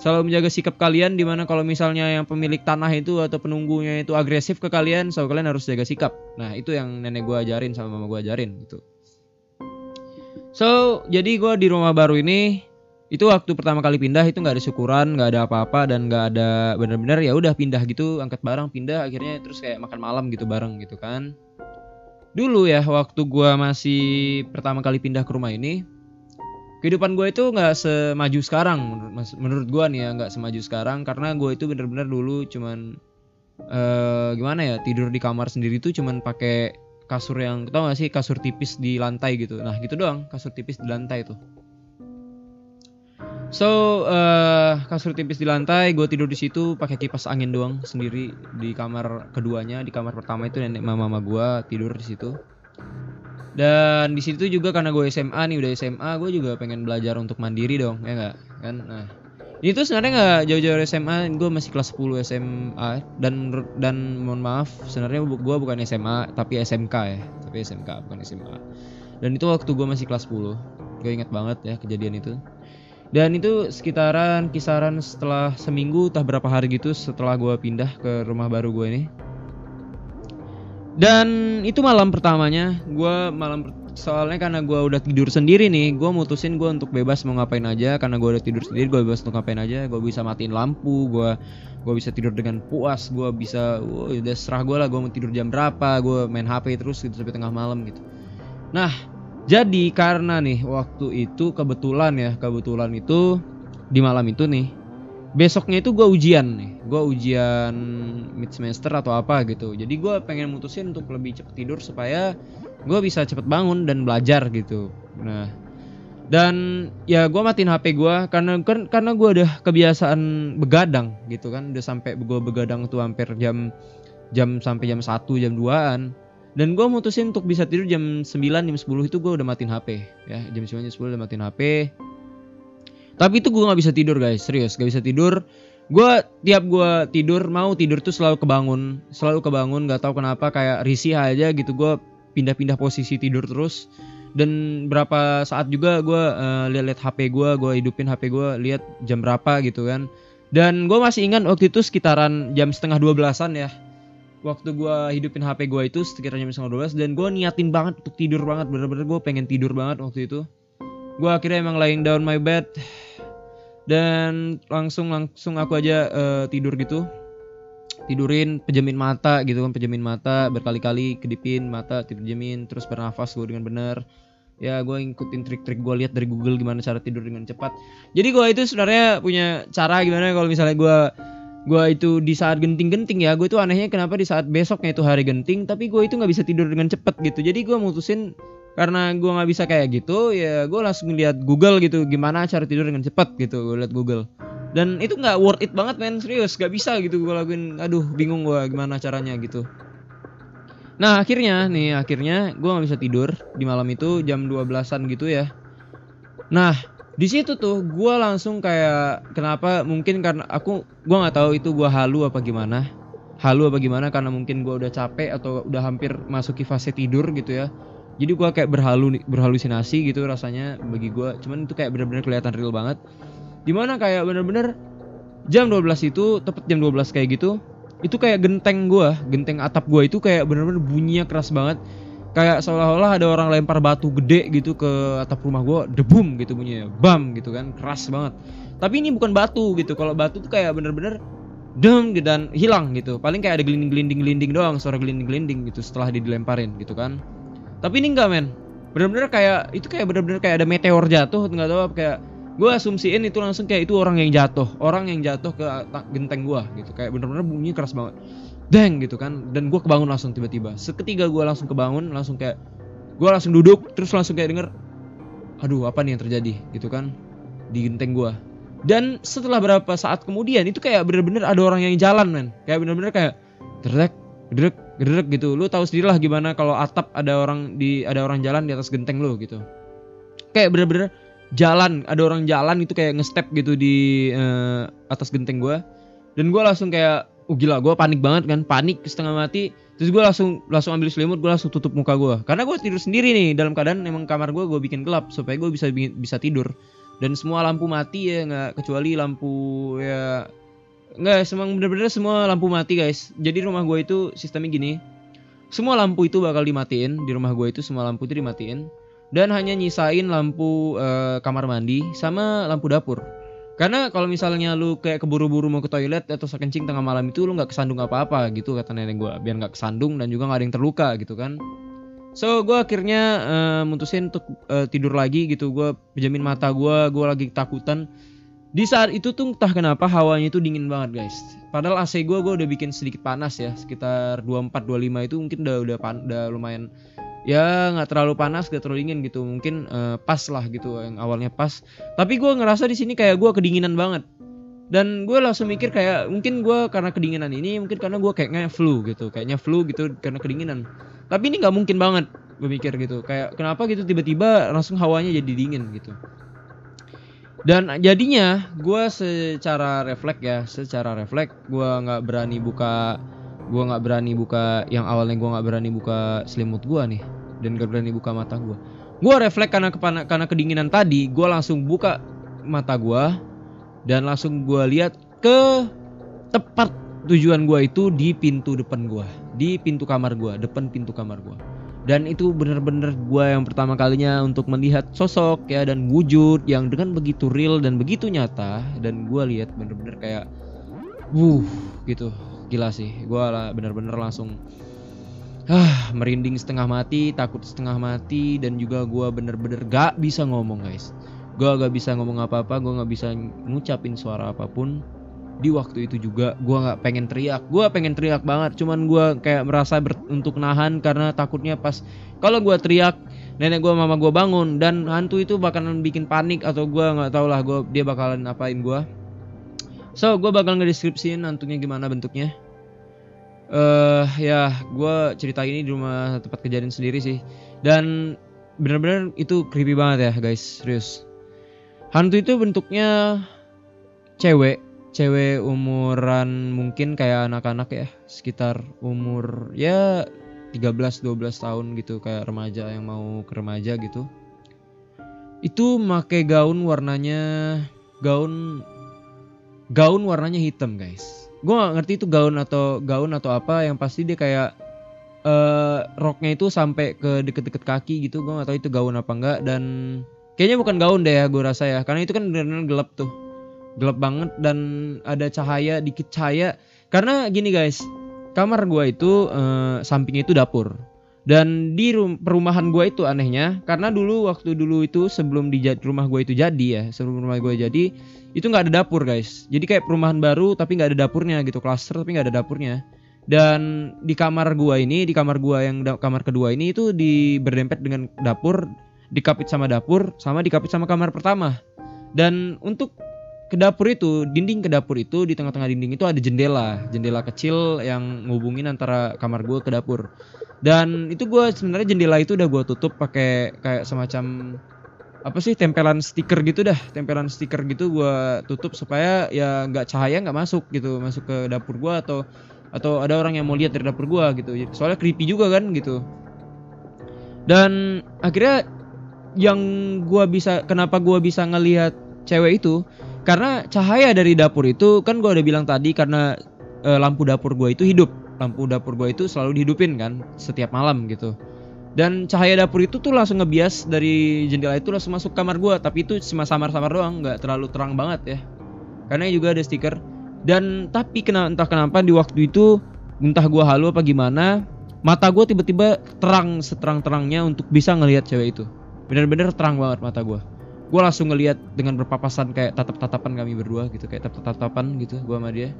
Selalu menjaga sikap kalian di mana kalau misalnya yang pemilik tanah itu atau penunggunya itu agresif ke kalian, so kalian harus jaga sikap. Nah itu yang nenek gue ajarin sama mama gue ajarin gitu. So jadi gue di rumah baru ini itu waktu pertama kali pindah itu nggak ada syukuran, nggak ada apa-apa dan nggak ada benar-benar ya udah pindah gitu, angkat barang pindah akhirnya terus kayak makan malam gitu bareng gitu kan. Dulu ya waktu gua masih pertama kali pindah ke rumah ini kehidupan gue itu nggak semaju sekarang menurut menurut gua nih ya nggak semaju sekarang karena gue itu bener-bener dulu cuman eh gimana ya tidur di kamar sendiri tuh cuman pakai kasur yang tau gak sih kasur tipis di lantai gitu nah gitu doang kasur tipis di lantai tuh So eh kasur tipis di lantai, gue tidur di situ pakai kipas angin doang sendiri di kamar keduanya. Di kamar pertama itu nenek mama mama gue tidur di situ. dan di situ juga karena gue SMA nih udah SMA gue juga pengen belajar untuk mandiri dong ya nggak kan nah ini tuh sebenarnya nggak jauh-jauh dari SMA gue masih kelas 10 SMA dan dan mohon maaf sebenarnya gue bukan SMA tapi SMK ya tapi SMK bukan SMA dan itu waktu gue masih kelas 10 gue inget banget ya kejadian itu. Dan itu sekitaran kisaran setelah seminggu entah berapa hari gitu setelah gue pindah ke rumah baru gue ini. Dan itu malam pertamanya gue malam soalnya karena gue udah tidur sendiri nih gue mutusin gue untuk bebas mau ngapain aja. Karena gue udah tidur sendiri gue bebas untuk ngapain aja. Gue bisa matiin lampu gue gue bisa tidur dengan puas gue bisa wah, udah serah gue lah gue mau tidur jam berapa gue main hp terus gitu sampai tengah malam gitu. Nah jadi karena nih waktu itu kebetulan ya kebetulan itu di malam itu nih besoknya itu gue ujian nih. Gue ujian mid semester atau apa gitu. Jadi gue pengen mutusin untuk lebih cepet tidur supaya gue bisa cepet bangun dan belajar gitu. Nah dan ya gue matiin hp gue karena kan karena gue udah kebiasaan begadang gitu kan. Udah sampai gue begadang tuh hampir jam jam sampai jam 1 jam 2an dan gue mutusin untuk bisa tidur jam 9 jam 10 itu gue udah matiin hp ya. Jam 9 jam 10 udah matiin hp tapi itu gue nggak bisa tidur guys. Serius gak bisa tidur. Gue tiap gue tidur mau tidur tuh selalu kebangun selalu kebangun nggak tahu kenapa kayak risih aja gitu. Gue pindah-pindah posisi tidur terus. Dan berapa saat juga gue uh, lihat-lihat HP gue gue hidupin HP gue lihat jam berapa gitu kan. Dan gue masih ingat waktu itu sekitaran jam setengah dua belasan ya. Waktu gue hidupin HP gue itu sekitar jam setengah belas dan gue niatin banget untuk tidur banget bener-bener gue pengen tidur banget waktu itu. Gue akhirnya emang lying down my bed. Dan langsung langsung aku aja eh, tidur gitu tidurin pejamin mata gitu kan pejamin mata berkali-kali kedipin mata tidur jamin terus bernafas gue dengan benar ya gue ngikutin trik-trik gue lihat dari Google gimana cara tidur dengan cepat. Jadi gue itu sebenarnya punya cara gimana kalau misalnya gue gue itu di saat genting-genting ya gue itu anehnya kenapa di saat besoknya itu hari genting tapi gue itu nggak bisa tidur dengan cepat gitu. Jadi gue mutusin karena gue nggak bisa kayak gitu ya gue langsung lihat Google gitu gimana cara tidur dengan cepat gitu gue lihat Google dan itu nggak worth it banget men. Serius gak bisa gitu gue lakuin aduh bingung gue gimana caranya gitu. Nah akhirnya nih akhirnya gue nggak bisa tidur di malam itu jam 12an gitu ya. Nah di situ tuh gue langsung kayak kenapa? Mungkin karena aku gue nggak tahu itu gue halu apa gimana. Halu apa gimana karena mungkin gue udah capek atau udah hampir masuki fase tidur gitu ya. Jadi gue kayak berhalu berhalusinasi gitu rasanya bagi gue cuman itu kayak bener-bener kelihatan real banget di mana kayak bener-bener jam 12 itu tepat jam 12 kayak gitu itu kayak genteng gua genteng atap gua itu kayak bener-bener bunyinya keras banget. Kayak seolah-olah ada orang lempar batu gede gitu ke atap rumah gua debum gitu bunyinya bam gitu kan keras banget. Tapi ini bukan batu gitu kalau batu tuh kayak bener-bener dem gitu dan hilang gitu. Paling kayak ada gelinding-gelinding-gelinding doang suara gelinding-gelinding gitu setelah dilemparin gitu kan. Tapi ini enggak men. Bener-bener kayak itu kayak bener-bener kayak ada meteor jatuh nggak tahu apa kayak gue asumsiin itu langsung kayak itu orang yang jatuh orang yang jatuh ke genteng gue gitu. Kayak bener-bener bunyi keras banget. Deng gitu kan. Dan gue kebangun langsung tiba-tiba. Seketika gue langsung kebangun langsung kayak gue langsung duduk terus langsung kayak denger aduh apa nih yang terjadi? Gitu kan di genteng gue dan setelah berapa saat kemudian itu kayak bener-bener ada orang yang jalan men. Kayak bener-bener kayak derek derek derek gitu lu tahu sendiri lah gimana kalau atap ada orang di ada orang jalan di atas genteng lu gitu kayak bener-bener jalan ada orang jalan itu kayak ngestep gitu di eh, atas genteng gue dan gue langsung kayak oh gila gue panik banget kan panik setengah mati. Terus gue langsung langsung ambil selimut gue langsung tutup muka gue karena gue tidur sendiri nih dalam keadaan emang kamar gue gue bikin gelap supaya gue bisa bi- bisa tidur. Dan semua lampu mati ya nggak kecuali lampu ya nggak semang bener-bener semua lampu mati guys. Jadi rumah gue itu sistemnya gini semua lampu itu bakal dimatiin di rumah gue itu semua lampu itu dimatiin dan hanya nyisain lampu eh, kamar mandi sama lampu dapur. Karena kalau misalnya lu kayak keburu-buru mau ke toilet atau kencing tengah malam itu lu nggak kesandung apa-apa gitu kata nenek gua biar nggak kesandung dan juga nggak ada yang terluka gitu kan. So gue akhirnya eh, mutusin untuk eh, tidur lagi gitu gue pejamin mata gua gua lagi ketakutan. Di saat itu tuh entah kenapa hawanya itu dingin banget guys. Padahal AC gua gua udah bikin sedikit panas ya sekitar 24 25 itu mungkin udah udah pan, udah lumayan ya nggak terlalu panas gak terlalu dingin gitu. Mungkin eh, pas lah gitu yang awalnya pas. Tapi gue ngerasa di sini kayak gue kedinginan banget. Dan gue langsung mikir kayak mungkin gue karena kedinginan ini mungkin karena gue kayaknya flu gitu. Kayaknya flu gitu karena kedinginan. Tapi ini nggak mungkin banget gue mikir gitu. Kayak kenapa gitu tiba-tiba langsung hawanya jadi dingin gitu. Dan jadinya gue secara refleks ya secara refleks gue nggak berani buka gue nggak berani buka yang awalnya gue nggak berani buka selimut gue nih dan gak berani buka mata gue gue refleks karena kepana, karena kedinginan tadi gue langsung buka mata gue dan langsung gue lihat ke tepat tujuan gue itu di pintu depan gue di pintu kamar gue depan pintu kamar gue dan itu bener-bener gue yang pertama kalinya untuk melihat sosok ya dan wujud yang dengan begitu real dan begitu nyata dan gue lihat bener-bener kayak wuh gitu gila sih gue lah bener-bener langsung ah merinding setengah mati takut setengah mati dan juga gue bener-bener gak bisa ngomong guys. Gue gak bisa ngomong apa-apa gue gak bisa ngucapin suara apa pun. Di waktu itu juga gue nggak pengen teriak gue pengen teriak banget cuman gue kayak merasa ber- untuk nahan karena takutnya pas kalau gue teriak nenek gue mama gue bangun dan hantu itu bakalan bikin panik atau gue nggak tau lah gue dia bakalan apain gue so gue bakal ngedeskripsiin hantunya gimana bentuknya. Eh uh, ya gue cerita ini di rumah tempat kejadian sendiri sih. Dan bener-bener itu creepy banget ya guys. Serius. Hantu itu bentuknya cewek. Cewek umuran mungkin kayak anak-anak ya. Sekitar umur ya 13-12 tahun gitu. Kayak remaja yang mau ke remaja gitu. Itu make gaun warnanya gaun gaun warnanya hitam guys. Gue gak ngerti itu gaun atau gaun atau apa yang pasti dia kayak uh, roknya itu sampai ke deket-deket kaki gitu. Gue gak tahu itu gaun apa enggak dan kayaknya bukan gaun deh ya gue rasa ya. Karena itu kan benar-benar gelap tuh. Gelap banget dan ada cahaya dikit cahaya. Karena gini guys kamar gua itu eh, sampingnya itu dapur dan di rum perumahan gua itu anehnya karena dulu waktu dulu itu sebelum di rumah gua itu jadi ya sebelum rumah gua jadi itu nggak ada dapur guys. Jadi kayak perumahan baru tapi nggak ada dapurnya gitu klaster tapi nggak ada dapurnya. Dan di kamar gua ini di kamar gua yang kamar kedua ini itu di berdempet dengan dapur dikapit sama dapur sama dikapit sama kamar pertama. Dan untuk ke dapur itu dinding ke dapur itu di tengah-tengah dinding itu ada jendela jendela kecil yang ngubungin antara kamar gue ke dapur. Dan itu gue sebenarnya jendela itu udah gue tutup pakai kayak semacam apa sih tempelan stiker gitu dah. Tempelan stiker gitu gue tutup supaya ya nggak cahaya nggak masuk gitu masuk ke dapur gue atau atau ada orang yang mau lihat dari dapur gue gitu. Soalnya creepy juga kan gitu. Dan akhirnya yang gue bisa kenapa gue bisa ngelihat cewek itu karena cahaya dari dapur itu kan gue udah bilang tadi karena e, lampu dapur gue itu hidup. Lampu dapur gue itu selalu dihidupin kan setiap malam gitu. Dan cahaya dapur itu tuh langsung ngebias dari jendela itu langsung masuk kamar gue tapi itu cuma samar-samar doang nggak terlalu terang banget ya. Karena juga ada stiker. Dan tapi kena, entah kenapa di waktu itu entah gue halu apa gimana mata gue tiba-tiba terang seterang-terangnya untuk bisa ngelihat cewek itu. Bener-bener terang banget mata gue gue langsung ngelihat dengan berpapasan kayak tatap-tatapan kami berdua gitu kayak tatap-tatapan gitu gue sama dia.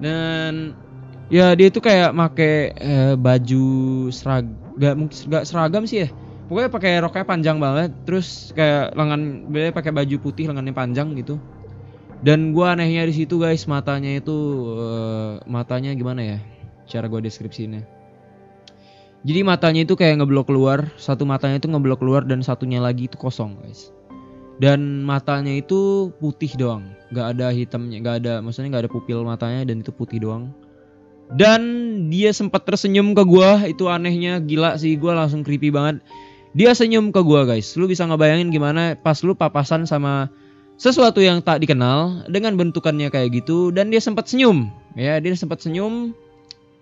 Dan ya dia itu kayak make eh, baju seragam mungkin gak seragam sih ya. Pokoknya pakai roknya panjang banget terus kayak lengan beliau pakai baju putih lengannya panjang gitu. Dan gue anehnya di situ guys matanya itu uh, matanya gimana ya cara gue deskripsinya jadi matanya itu kayak ngeblok keluar satu matanya itu ngeblok keluar dan satunya lagi itu kosong guys dan matanya itu putih doang. Nggak ada hitamnya nggak ada maksudnya nggak ada pupil matanya dan itu putih doang. Dan dia sempat tersenyum ke gua itu anehnya gila sih gua langsung creepy banget. Dia senyum ke gua guys. Lu bisa ngebayangin gimana pas lu papasan sama sesuatu yang tak dikenal dengan bentukannya kayak gitu dan dia sempat senyum. Ya dia sempat senyum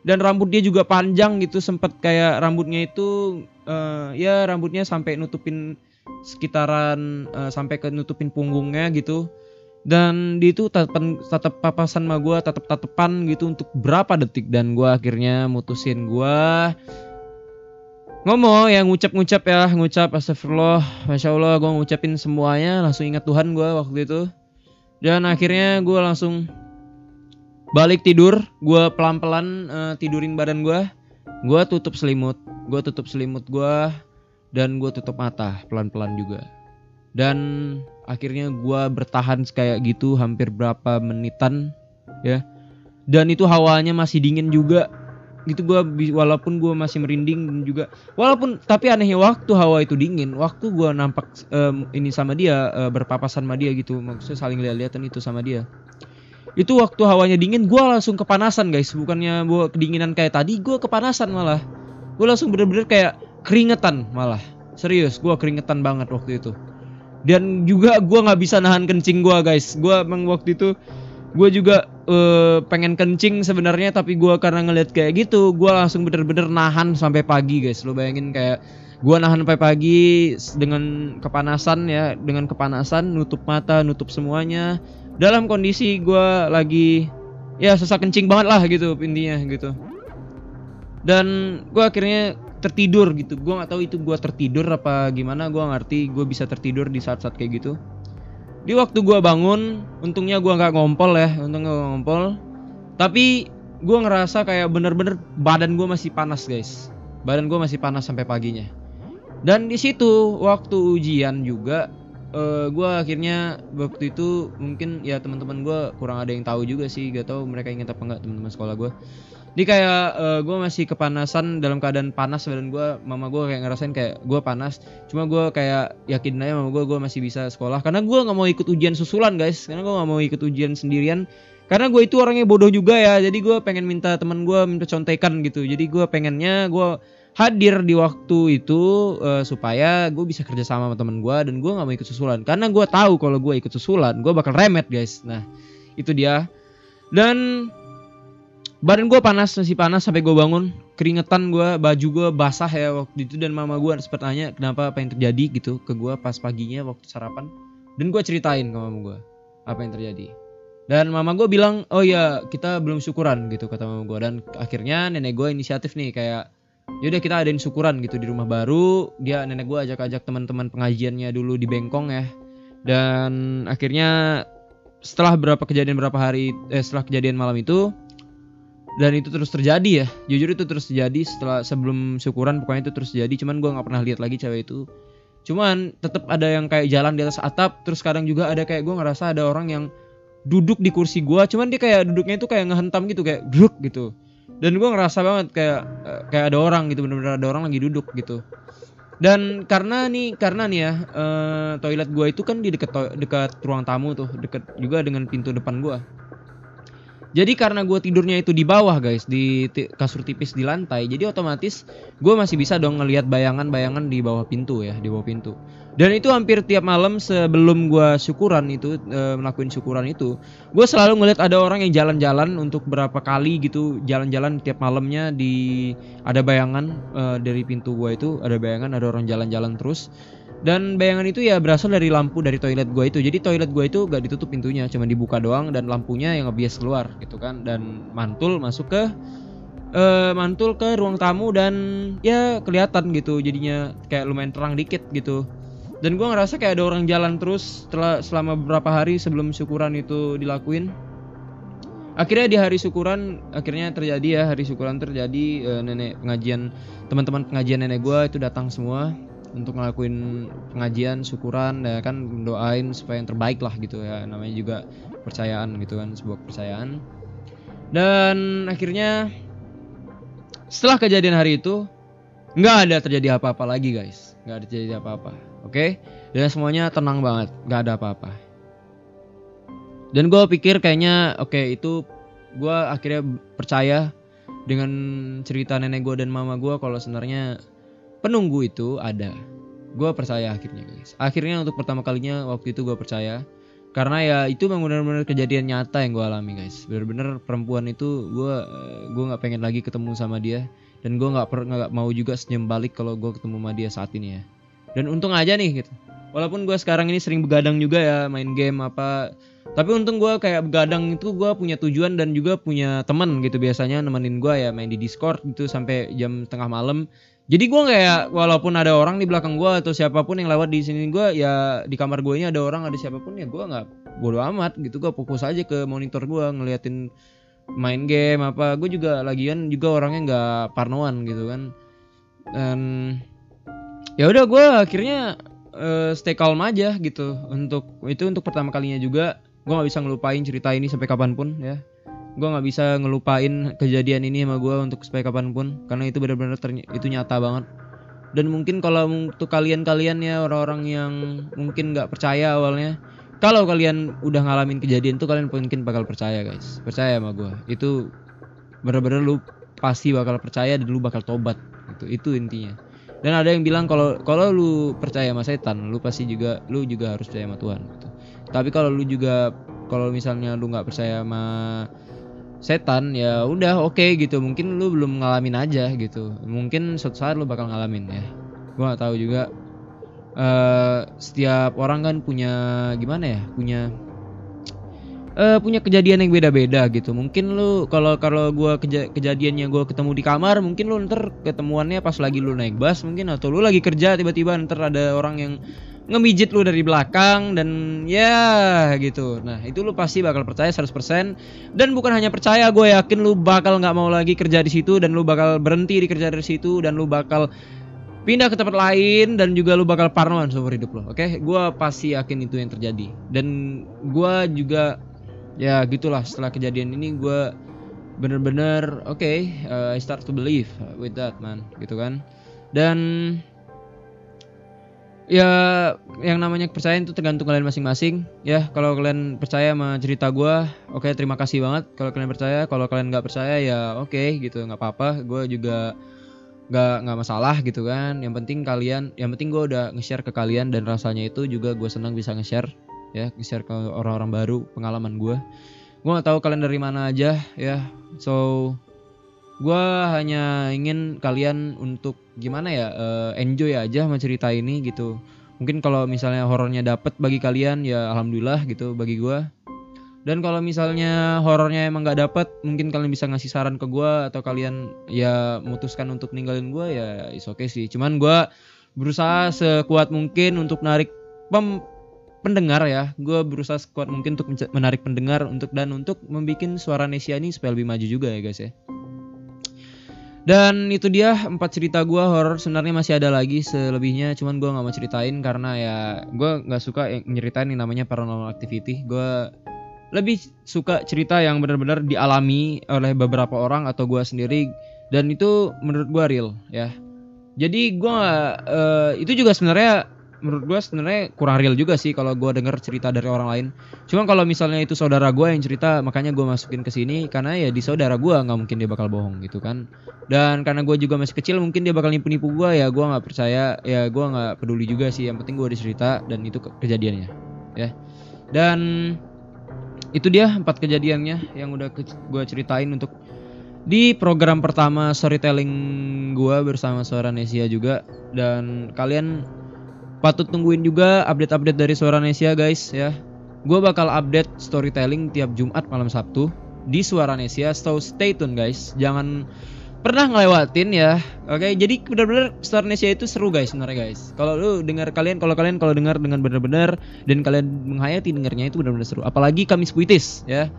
dan rambut dia juga panjang gitu sempat kayak rambutnya itu uh, ya rambutnya sampai nutupin sekitaran uh, sampai ke nutupin punggungnya gitu. Dan di itu tatapan tatap papasan sama gue tatap tatapan gitu untuk berapa detik. Dan gue akhirnya mutusin gue ngomong ya ngucap-ngucap ya ngucap astagfirullah masya allah gue ngucapin semuanya langsung ingat Tuhan gue waktu itu. Dan akhirnya gue langsung balik tidur gue pelan-pelan uh, tidurin badan gue gue tutup selimut gue tutup selimut gue dan gue tutup mata pelan-pelan juga. Dan akhirnya gue bertahan kayak gitu hampir berapa menitan ya. Dan itu hawanya masih dingin juga. Gitu gue walaupun gue masih merinding juga. Walaupun tapi anehnya waktu hawa itu dingin waktu gue nampak em, ini sama dia eh, berpapasan sama dia gitu maksudnya saling lihat-lihatan itu sama dia. Itu waktu hawanya dingin gue langsung kepanasan guys. Bukannya gue kedinginan kayak tadi gue kepanasan malah. Gue langsung bener-bener kayak keringetan malah. Serius gue keringetan banget waktu itu. Dan juga gue nggak bisa nahan kencing gue guys. Gue emang waktu itu gue juga eh, pengen kencing sebenarnya tapi gue karena ngeliat kayak gitu gue langsung bener-bener nahan sampai pagi guys. Lo bayangin kayak gue nahan sampai pagi dengan kepanasan ya dengan kepanasan nutup mata nutup semuanya. Dalam kondisi gue lagi ya sesak kencing banget lah gitu intinya gitu. Dan gue akhirnya tertidur gitu. Gue nggak tahu itu gue tertidur apa gimana gue ngerti. Gue bisa tertidur di saat-saat kayak gitu. Di waktu gua bangun untungnya gua nggak ngompol ya untungnya gua nggak ngompol. Tapi gua ngerasa kayak bener-bener badan gua masih panas guys. Badan gua masih panas sampai paginya. Dan di situ waktu ujian juga eh gua akhirnya waktu itu mungkin ya teman-teman gua kurang ada yang tahu juga sih gak tahu mereka ingat apa enggak teman-teman sekolah gua Jadi kayak eh, gua masih kepanasan dalam keadaan panas badan gua. Mama gua kayak ngerasain kayak gua panas. Cuma gua kayak yakin aja mama gua gua masih bisa sekolah. Karena gua nggak mau ikut ujian susulan guys. Karena gua nggak mau ikut ujian sendirian. Karena gue itu orangnya bodoh juga ya. Jadi gua pengen minta teman gua minta contekan gitu. Jadi gua pengennya gua hadir di waktu itu eh, supaya gue bisa kerja sama sama teman gua dan gua nggak mau ikut susulan. Karena gua tahu kalau gua ikut susulan gua bakal remet guys. Nah itu dia. Dan badan gue panas masih panas sampai gue bangun. Keringetan gue baju gue basah ya waktu itu dan mama gue sempat tanya kenapa apa yang terjadi? gitu ke gue pas paginya waktu sarapan. Dan gue ceritain ke mama gue apa yang terjadi. Dan mama gue bilang oh ya kita belum syukuran gitu kata mama gue dan akhirnya nenek gue inisiatif nih kayak yaudah kita adain syukuran gitu di rumah baru. Dia nenek gue ajak-ajak teman-teman pengajiannya dulu di Bengkong ya. Dan akhirnya setelah berapa kejadian berapa hari eh, setelah kejadian malam itu dan itu terus terjadi ya. Jujur itu terus terjadi setelah sebelum syukuran pokoknya itu terus terjadi. Cuman gua nggak pernah lihat lagi cewek itu. Cuman tetap ada yang kayak jalan di atas atap terus kadang juga ada kayak gua ngerasa ada orang yang duduk di kursi gua. Cuman dia kayak duduknya itu kayak ngehentam gitu kayak bruk gitu. Dan gua ngerasa banget kayak eh, kayak ada orang gitu bener-bener ada orang lagi duduk gitu. Dan karena nih karena nih ya eh, toilet gua itu kan di dekat dekat ruang tamu tuh dekat juga dengan pintu depan gua jadi karena gue tidurnya itu di bawah guys di kasur tipis di lantai jadi otomatis gue masih bisa dong ngelihat bayangan-bayangan di bawah pintu ya di bawah pintu. Dan itu hampir tiap malam sebelum gue syukuran itu eh, melakukan syukuran itu gue selalu ngelihat ada orang yang jalan-jalan untuk berapa kali gitu jalan-jalan tiap malamnya di ada bayangan eh, dari pintu gue itu ada bayangan ada orang jalan-jalan terus dan bayangan itu ya berasal dari lampu dari toilet gue itu. Jadi toilet gue itu gak ditutup pintunya cuma dibuka doang dan lampunya yang ngebias keluar gitu kan. Dan mantul masuk ke eh mantul ke ruang tamu dan ya kelihatan gitu jadinya kayak lumayan terang dikit gitu. Dan gue ngerasa kayak ada orang jalan terus setelah selama beberapa hari sebelum syukuran itu dilakuin. Akhirnya di hari syukuran akhirnya terjadi ya hari syukuran terjadi eh, nenek pengajian teman-teman pengajian nenek gue itu datang semua untuk ngelakuin pengajian syukuran ya kan doain supaya yang terbaik lah gitu ya. Namanya juga percayaan gitu kan sebuah kepercayaan. Dan akhirnya setelah kejadian hari itu nggak ada terjadi apa-apa lagi guys. Nggak ada terjadi apa-apa oke? Dan semuanya tenang banget. Nggak ada apa-apa. Dan gue pikir kayaknya oke itu gue akhirnya percaya dengan cerita nenek gue dan mama gue kalau sebenarnya penunggu itu ada. Gue percaya akhirnya guys. Akhirnya untuk pertama kalinya waktu itu gue percaya. Karena ya itu memang benar-benar kejadian nyata yang gue alami guys. Benar-benar perempuan itu gue gue nggak pengen lagi ketemu sama dia. Dan gue nggak nggak mau juga senyum balik kalau gue ketemu sama dia saat ini ya. Dan untung aja nih gitu. Walaupun gue sekarang ini sering begadang juga ya main game apa. Tapi untung gue kayak begadang itu gue punya tujuan dan juga punya teman gitu. Biasanya nemenin gue ya main di discord gitu sampai jam tengah malam jadi gue kayak walaupun ada orang di belakang gue atau siapa pun yang lewat di sini gue ya di kamar gue ini ada orang ada siapa pun ya gue nggak bodo amat gitu. Gue fokus aja ke monitor gue ngeliatin main game apa. Gue juga lagian juga orangnya nggak parnoan gitu kan. Dan ya udah gue akhirnya eh, stay calm aja gitu. Untuk itu untuk pertama kalinya juga. Gue nggak bisa ngelupain cerita ini sampai kapan pun ya gue nggak bisa ngelupain kejadian ini sama gue untuk supaya kapan pun karena itu benar-benar itu nyata banget. Dan mungkin kalau untuk kalian-kalian ya orang-orang yang mungkin nggak percaya awalnya kalau kalian udah ngalamin kejadian itu kalian mungkin bakal percaya guys. Percaya sama gue itu benar-benar lu pasti bakal percaya dan lu bakal tobat itu itu intinya. Dan ada yang bilang kalau kalau lu percaya sama setan lu pasti juga lu juga harus percaya sama Tuhan gitu. tapi kalau lu juga kalau misalnya lu nggak percaya sama setan ya udah oke gitu. Mungkin lu belum ngalamin aja gitu. Mungkin suatu saat lu bakal ngalamin ya. Gua nggak tahu juga. Eh setiap orang kan punya gimana ya punya eh punya kejadian yang beda-beda gitu mungkin lu kalau kalau gua keja kejadiannya gua ketemu di kamar mungkin lu ntar ketemuannya pas lagi lu naik bus mungkin atau lu lagi kerja tiba-tiba ntar ada orang yang ngemijit lu dari belakang dan ya gitu. Nah, itu lu pasti bakal percaya 100% dan bukan hanya percaya, gue yakin lu bakal nggak mau lagi kerja di situ dan lu bakal berhenti di kerja dari situ dan lu bakal pindah ke tempat lain dan juga lu bakal parnoan seumur hidup lo. Oke, gua pasti yakin itu yang terjadi. Dan gua juga ya gitulah. Setelah kejadian ini gua bener-bener oke uh, I start to believe with that man. Gitu kan. Dan ya yang namanya kepercayaan itu tergantung kalian masing-masing. Ya kalau kalian percaya sama cerita gua oke terima kasih banget. Kalau kalian percaya kalau kalian nggak percaya ya oke gitu. Nggak apa-apa. Gue juga nggak nggak masalah gitu kan. Yang penting kalian yang penting gue udah nge-share ke kalian dan rasanya itu juga gue senang bisa nge-share ya nge-share ke orang-orang baru pengalaman gue gue nggak tahu kalian dari mana aja ya. So gue hanya ingin kalian untuk gimana ya eh, enjoy aja sama cerita ini gitu. Mungkin kalau misalnya horornya dapet bagi kalian ya alhamdulillah gitu bagi gue dan kalau misalnya horornya emang nggak dapet mungkin kalian bisa ngasih saran ke gue atau kalian ya memutuskan untuk ninggalin gue ya is oke sih. Cuman gue berusaha sekuat mungkin untuk narik pem pendengar ya. Gue berusaha sekuat mungkin untuk menarik pendengar untuk dan untuk membuat suara Nesia ini supaya lebih maju juga ya guys ya. Dan itu dia empat cerita gue horor. Sebenarnya masih ada lagi selebihnya cuman gue nggak mau ceritain karena ya gue nggak suka nyeritain yang namanya paranormal activity. Gue lebih suka cerita yang benar-benar dialami oleh beberapa orang atau gue sendiri dan itu menurut gue real ya. Jadi gue eh, itu juga sebenarnya menurut gue sebenarnya kurang real juga sih kalau gue denger cerita dari orang lain. Cuma kalau misalnya itu saudara gue yang cerita makanya gue masukin ke sini karena ya di saudara gue nggak mungkin dia bakal bohong gitu kan. Dan karena gue juga masih kecil mungkin dia bakal nipu-nipu gue ya gue nggak percaya ya gue nggak peduli juga sih. Yang penting gue ada cerita dan itu ke- kejadiannya ya. Dan itu dia empat kejadiannya yang udah gue ceritain untuk di program pertama storytelling gue bersama Suara Nesia juga. Dan kalian patut tungguin juga update-update dari Suara Nesia guys ya. Gue bakal update storytelling tiap Jumat malam Sabtu di Suara Nesia so stay tune guys. Jangan pernah ngelewatin ya. Oke jadi benar-benar Suara Nesia itu seru guys sebenarnya guys. Kalau lu dengar kalian kalau kalian kalau dengar dengan benar-benar dan kalian menghayati dengarnya itu benar-benar seru. Apalagi Kamis Puitis ya.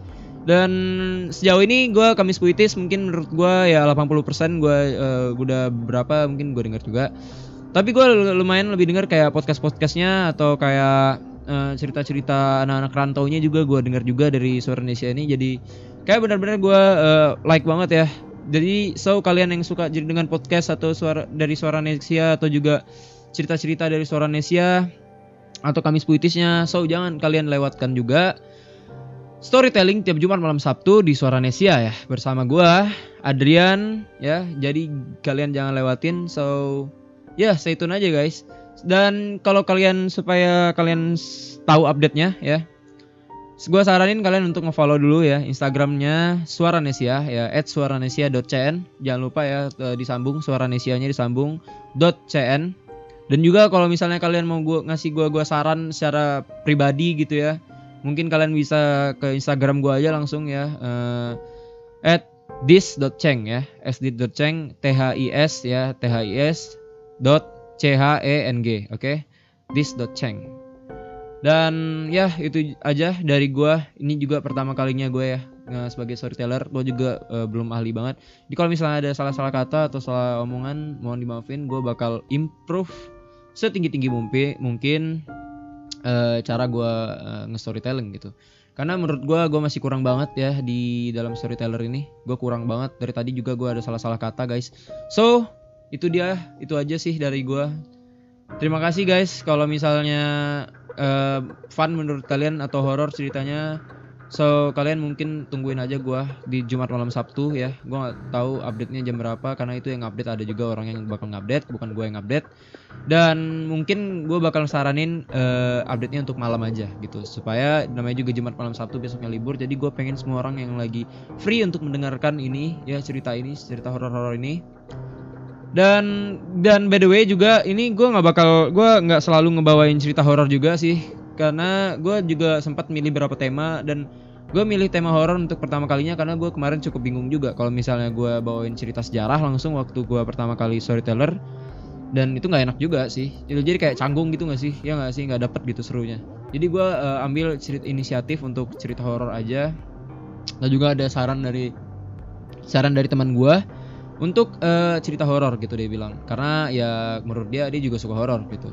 Dan sejauh ini gue Kamis Puitis mungkin menurut gue ya 80% gue eh, udah berapa mungkin gue dengar juga tapi gue lumayan lebih denger kayak podcast podcastnya atau kayak eh, cerita-cerita anak-anak rantaunya juga gue dengar juga dari suara Indonesia ini. Jadi kayak benar-benar gue eh, like banget ya. Jadi so kalian yang suka jadi dengan podcast atau suara dari suara Indonesia atau juga cerita-cerita dari suara Indonesia atau Kamis Puitisnya so jangan kalian lewatkan juga storytelling tiap Jumat malam Sabtu di Suara Nesia ya. Bersama gua Adrian ya. Jadi kalian jangan lewatin so ya stay tune aja guys. Dan kalau kalian supaya kalian tahu update-nya ya gua saranin kalian untuk nge-follow dulu ya Instagramnya Suara Nesia ya @suaranesia.cn jangan lupa ya disambung Suara Nesianya disambung .cn. Dan juga kalau misalnya kalian mau gua ngasih gua gua saran secara pribadi gitu ya mungkin kalian bisa ke Instagram gua aja langsung ya eh, at this.ceng ya sd.ceng t h i s ya t h i s dot c h e n g oke? This.ceng dan ya itu aja dari gua. Ini juga pertama kalinya gue ya sebagai storyteller. Gue juga eh, belum ahli banget. Jadi kalau misalnya ada salah-salah kata atau salah omongan mohon dimaafin. Gue bakal improve setinggi tinggi mungkin eh, cara gue nge-storytelling gitu. Karena menurut gue gue masih kurang banget ya di dalam storyteller ini. Gue kurang banget. Dari tadi juga gue ada salah-salah kata guys. So itu dia itu aja sih dari gue terima kasih guys kalau misalnya uh, fun menurut kalian atau horor ceritanya So kalian mungkin tungguin aja gua di Jumat malam Sabtu ya. Gua nggak tahu update-nya jam berapa karena itu yang update ada juga orang yang bakal ngupdate, bukan gue yang update. Dan mungkin gue bakal saranin uh, update-nya untuk malam aja gitu supaya namanya juga Jumat malam Sabtu besoknya libur. Jadi gue pengen semua orang yang lagi free untuk mendengarkan ini ya cerita ini, cerita horor-horor ini. Dan dan by the way juga ini gue nggak bakal gue nggak selalu ngebawain cerita horor juga sih. Karena gue juga sempat milih beberapa tema dan gue milih tema horor untuk pertama kalinya karena gue kemarin cukup bingung juga kalau misalnya gue bawain cerita sejarah langsung waktu gue pertama kali storyteller. Dan itu nggak enak juga sih. Jadi kayak canggung gitu nggak sih? Ya nggak sih? Nggak dapet gitu serunya. Jadi gue uh, ambil cerita inisiatif untuk cerita horor aja. Dan juga ada saran dari saran dari teman gue untuk uh, cerita horor gitu dia bilang karena ya menurut dia dia juga suka horor gitu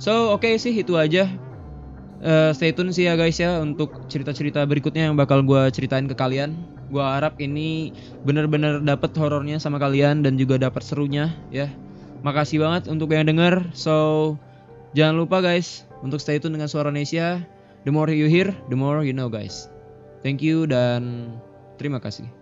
so oke okay sih itu aja uh, stay tune sih ya guys ya untuk cerita-cerita berikutnya yang bakal gue ceritain ke kalian. Gue harap ini bener-bener dapet horornya sama kalian dan juga dapat serunya ya. Makasih banget untuk yang denger. So jangan lupa guys untuk stay tune dengan suara Nesia. The more you hear, the more you know guys. Thank you dan terima kasih.